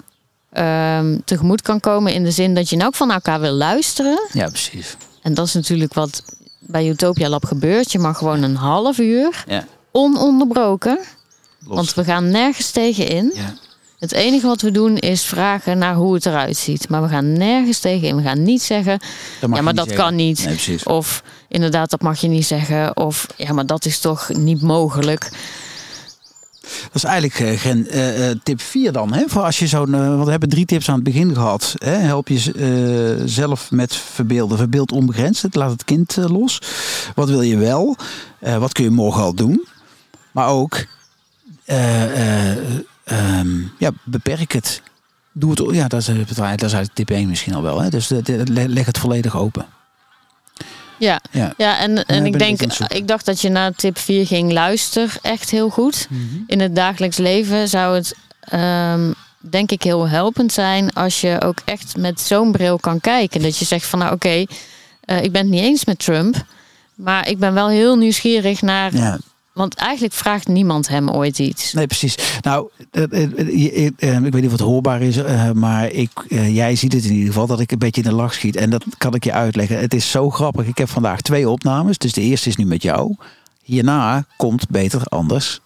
ehm, tegemoet kan komen in de zin dat je nou ook van elkaar wil luisteren. ja, precies. En dat is natuurlijk wat bij Utopia Lab gebeurt. Je mag gewoon een half uur Ja. ononderbroken. Los. Want we gaan nergens tegenin. ja. Het enige wat we doen is vragen naar hoe het eruit ziet. Maar we gaan nergens tegenin. We gaan niet zeggen, ja, maar dat zeggen. kan niet. Nee. Of inderdaad, dat mag je niet zeggen. Of ja, maar dat is toch niet mogelijk. Dat is eigenlijk eh, gen- eh, eh, tip 4 dan. Hè? Voor als je zo'n, want we hebben drie tips aan het begin gehad. Hè? Help je eh, zelf met verbeelden. Verbeeld onbegrensd. Het Laat het kind los. Wat wil je wel? Wat kun je morgen al doen? Maar ook, eh, eh, ehm, ja, beperk het. Doe het. Ja, dat is, eh, dat is eigenlijk tip 1 misschien al wel. Hè? Dus de- de- le- leg het volledig open. Ja, Ja. ja en, en ik denk, ik dacht dat je naar tip 4 ging luister echt heel goed. In het dagelijks leven zou het ehm, denk ik heel helpend zijn als je ook echt met zo'n bril kan kijken. Dat je zegt van nou oké, eh, ik ben het niet eens met Trump. Maar ik ben wel heel nieuwsgierig naar. Ja. Want eigenlijk vraagt niemand hem ooit iets. Nee, precies. Nou, eh, eh, eh, ik weet niet of het hoorbaar is, maar ik, jij ziet het in ieder geval dat ik een beetje in de lach schiet. En dat kan ik je uitleggen. Het is zo grappig. Ik heb vandaag twee opnames. Dus de eerste is nu met jou. Hierna komt beter anders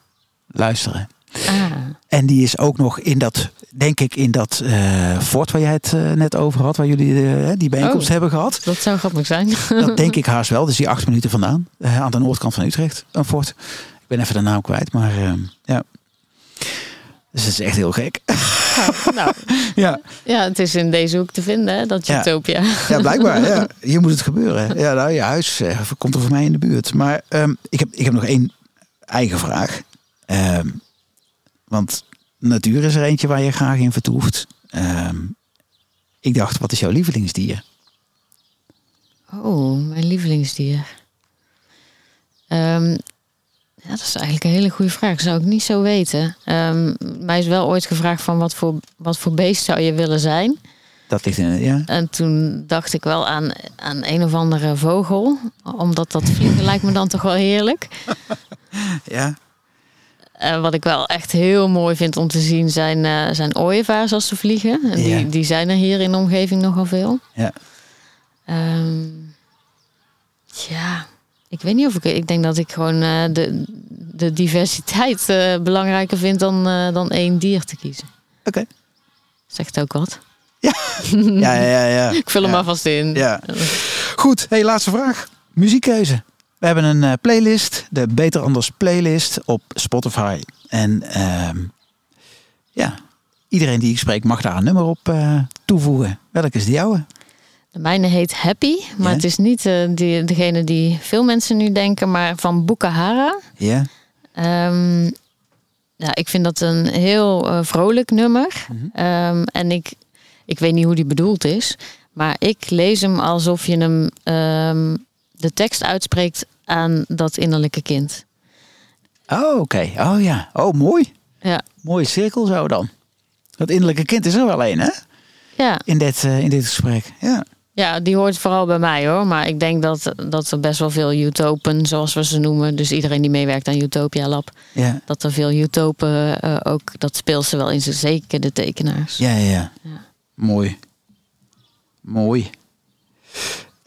luisteren. Ah, En die is ook nog in dat, denk ik, in dat eh, fort waar jij het eh, net over had, waar jullie eh, die bijeenkomst Oh. hebben gehad. dat zou grappig zijn. Dat denk ik haast wel. Dus die acht minuten vandaan. aan de noordkant van Utrecht. Een fort. Ik ben even de naam kwijt. Maar ja. Dus het is echt heel gek. nou, ja. ja, het is in deze hoek te vinden, hè, dat Utopia. Ja, blijkbaar. Ja. Hier moet het gebeuren. Ja, nou, je huis komt er voor mij in de buurt. Maar um, ik, heb, ik heb nog één eigen vraag. Um, want natuur is er eentje waar je graag in vertoeft. Um, ik dacht, wat is jouw lievelingsdier? Oh, mijn lievelingsdier. Um, ja, dat is eigenlijk een hele goede vraag. Zou ik niet zo weten. Um, mij is wel ooit gevraagd van wat voor, wat voor beest zou je willen zijn? Dat ligt in ja. En toen dacht ik wel aan, aan een of andere vogel. Omdat dat vliegen lijkt me dan toch wel heerlijk. ja. Uh, wat ik wel echt heel mooi vind om te zien zijn, uh, zijn ooievaars als ze vliegen. En die, ja. die zijn er hier in de omgeving nogal veel. Ja. Um, ja, ik weet niet of ik. Ik denk dat ik gewoon uh, de, de diversiteit belangrijker vind dan, dan één dier te kiezen. Oké. Okay. Zegt ook wat. Ja, ja, ja. ja, ja. ik vul hem maar vast in. Ja. Goed, hey, laatste vraag. Muziekkeuze. We hebben een playlist, de Beter Anders playlist op Spotify. En uh, ja, iedereen die ik spreek mag daar een nummer op toevoegen. Welke is de jouwe? De mijne heet Happy, maar ja? het is niet uh, die, degene die veel mensen nu denken, maar van Bukahara. Ja. Um, ja, ik vind dat een heel vrolijk nummer. Mm -hmm. um, en ik, ik weet niet hoe die bedoeld is, maar ik lees hem alsof je hem um, de tekst uitspreekt aan dat innerlijke kind. Oh, oké. Okay. Oh ja. Oh, mooi. Ja. Mooie cirkel zo dan. Dat innerlijke kind is er wel een, hè? Ja. In dit, uh, in dit gesprek. Ja. Ja, die hoort vooral bij mij hoor. Maar ik denk dat, dat er best wel veel utopen, zoals we ze noemen. Dus iedereen die meewerkt aan Utopia Lab. Ja. Dat er veel utopen uh, ook, dat speelt ze wel in ze, zeker de tekenaars. Ja, ja, ja. ja. Mooi. Mooi.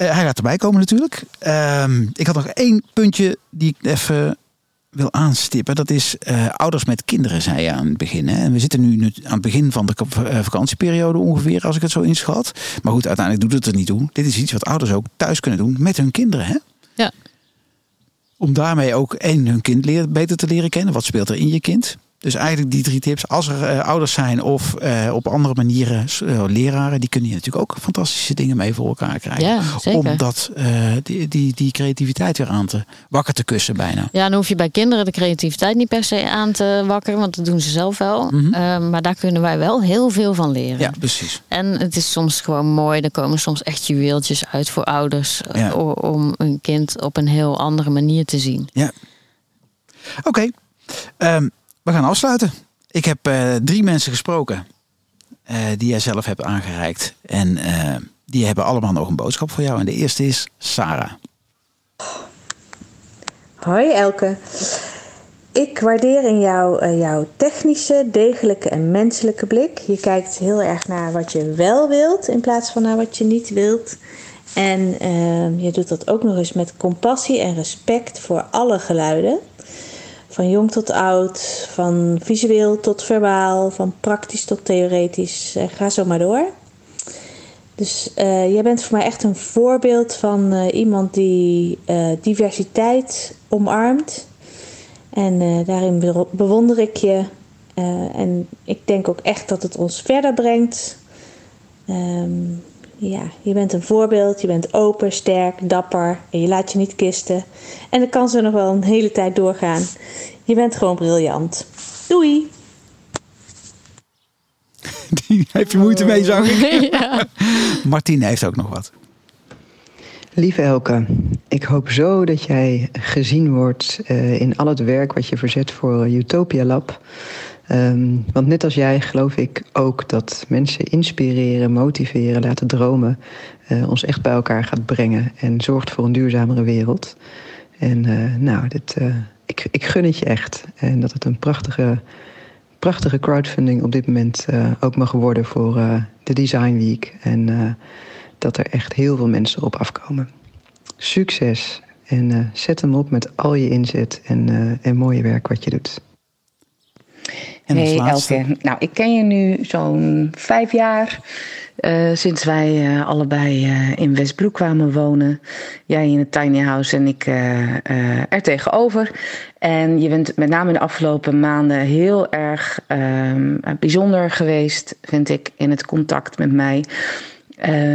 Uh, hij gaat erbij komen natuurlijk. Uh, ik had nog één puntje die ik even wil aanstippen. Dat is uh, ouders met kinderen, zei je aan het begin. Hè? En we zitten nu aan het begin van de vakantieperiode ongeveer, als ik het zo inschat. Maar goed, uiteindelijk doet het er niet toe. Dit is iets wat ouders ook thuis kunnen doen met hun kinderen. Hè? Ja. Om daarmee ook één, hun kind leer, beter te leren kennen. Wat speelt er in je kind? Dus eigenlijk die drie tips. Als er uh, ouders zijn of uh, op andere manieren uh, leraren, die kunnen je natuurlijk ook fantastische dingen mee voor elkaar krijgen. Ja, zeker. Om dat, die, die, die creativiteit weer aan te wakker te kussen bijna. Ja, dan hoef je bij kinderen de creativiteit niet per se aan te wakkeren, want dat doen ze zelf wel. Mm -hmm. maar daar kunnen wij wel heel veel van leren. Ja, precies. En het is soms gewoon mooi. Er komen soms echt juweeltjes uit voor ouders ja. om een kind op een heel andere manier te zien. Ja. Oké. Okay. Um, we gaan afsluiten. Ik heb uh, drie mensen gesproken uh, die jij zelf hebt aangereikt. En uh, die hebben allemaal nog een boodschap voor jou. En de eerste is Sarah. Hoi Elke. Ik waardeer in jou jouw technische, degelijke en menselijke blik. Je kijkt heel erg naar wat je wel wilt in plaats van naar wat je niet wilt. En je doet dat ook nog eens met compassie en respect voor alle geluiden. Van jong tot oud, van visueel tot verbaal, van praktisch tot theoretisch. Uh, ga zo maar door. Dus uh, jij bent voor mij echt een voorbeeld van uh, iemand die diversiteit omarmt. En daarin bewonder ik je. en ik denk ook echt dat het ons verder brengt. Um, ja, je bent een voorbeeld, je bent open, sterk, dapper en je laat je niet kisten. En dat kan zo nog wel een hele tijd doorgaan. Je bent gewoon briljant. Doei! Die heeft je moeite mee, zag ik. Ja. Martine heeft ook nog wat. Lieve Elke, ik hoop zo dat jij gezien wordt uh, in al het werk wat je verzet voor Utopia Lab. Um, want net als jij geloof ik ook dat mensen inspireren, motiveren, laten dromen, uh, ons echt bij elkaar gaat brengen en zorgt voor een duurzamere wereld. En uh, nou, dit, uh, ik, ik gun het je echt. En dat het een prachtige, prachtige crowdfunding op dit moment ook mag worden voor de Design Week. En dat er echt heel veel mensen op afkomen. Succes en zet hem op met al je inzet en, en mooie werk wat je doet. En hey Elke, nou ik ken je nu zo'n vijf jaar. Uh, sinds wij uh, allebei uh, in Westbroek kwamen wonen. Jij in het tiny house en ik er tegenover. En je bent met name in de afgelopen maanden heel erg ehm, bijzonder geweest, vind ik, in het contact met mij.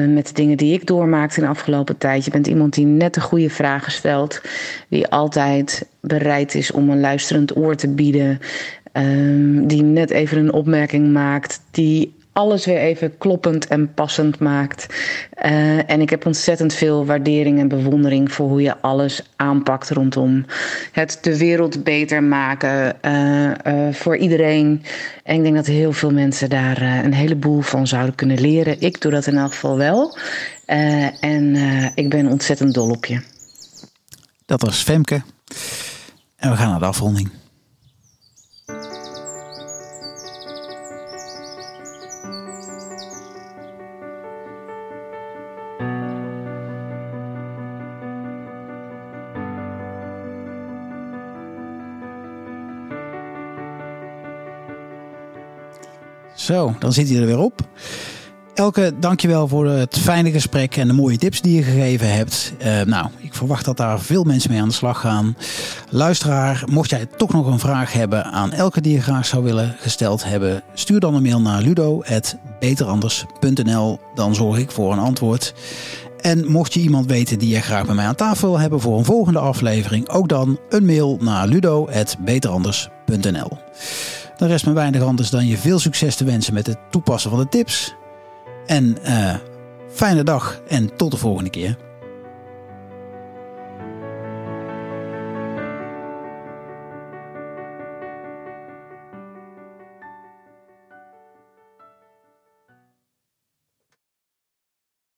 met de dingen die ik doormaakte in de afgelopen tijd. Je bent iemand die net de goede vragen stelt. Die altijd bereid is om een luisterend oor te bieden. Um, die net even een opmerking maakt. Die alles weer even kloppend en passend maakt. Uh, en ik heb ontzettend veel waardering en bewondering voor hoe je alles aanpakt rondom het de wereld beter maken uh, uh, voor iedereen. En ik denk dat heel veel mensen daar een heleboel van zouden kunnen leren. Ik doe dat in elk geval wel. en ik ben ontzettend dol op je. Dat was Femke. En we gaan naar de afronding. Zo, dan zit hij er weer op. Elke, dankjewel voor het fijne gesprek en de mooie tips die je gegeven hebt. Uh, nou, ik verwacht dat daar veel mensen mee aan de slag gaan. Luisteraar, mocht jij toch nog een vraag hebben aan Elke die je graag zou willen gesteld hebben, stuur dan een mail naar ludo.beteranders.nl. Dan zorg ik voor een antwoord. En mocht je iemand weten die je graag bij mij aan tafel wil hebben voor een volgende aflevering, ook dan een mail naar ludo.beteranders.nl. Dan rest me weinig anders dan je veel succes te wensen met het toepassen van de tips. En uh, fijne dag en tot de volgende keer.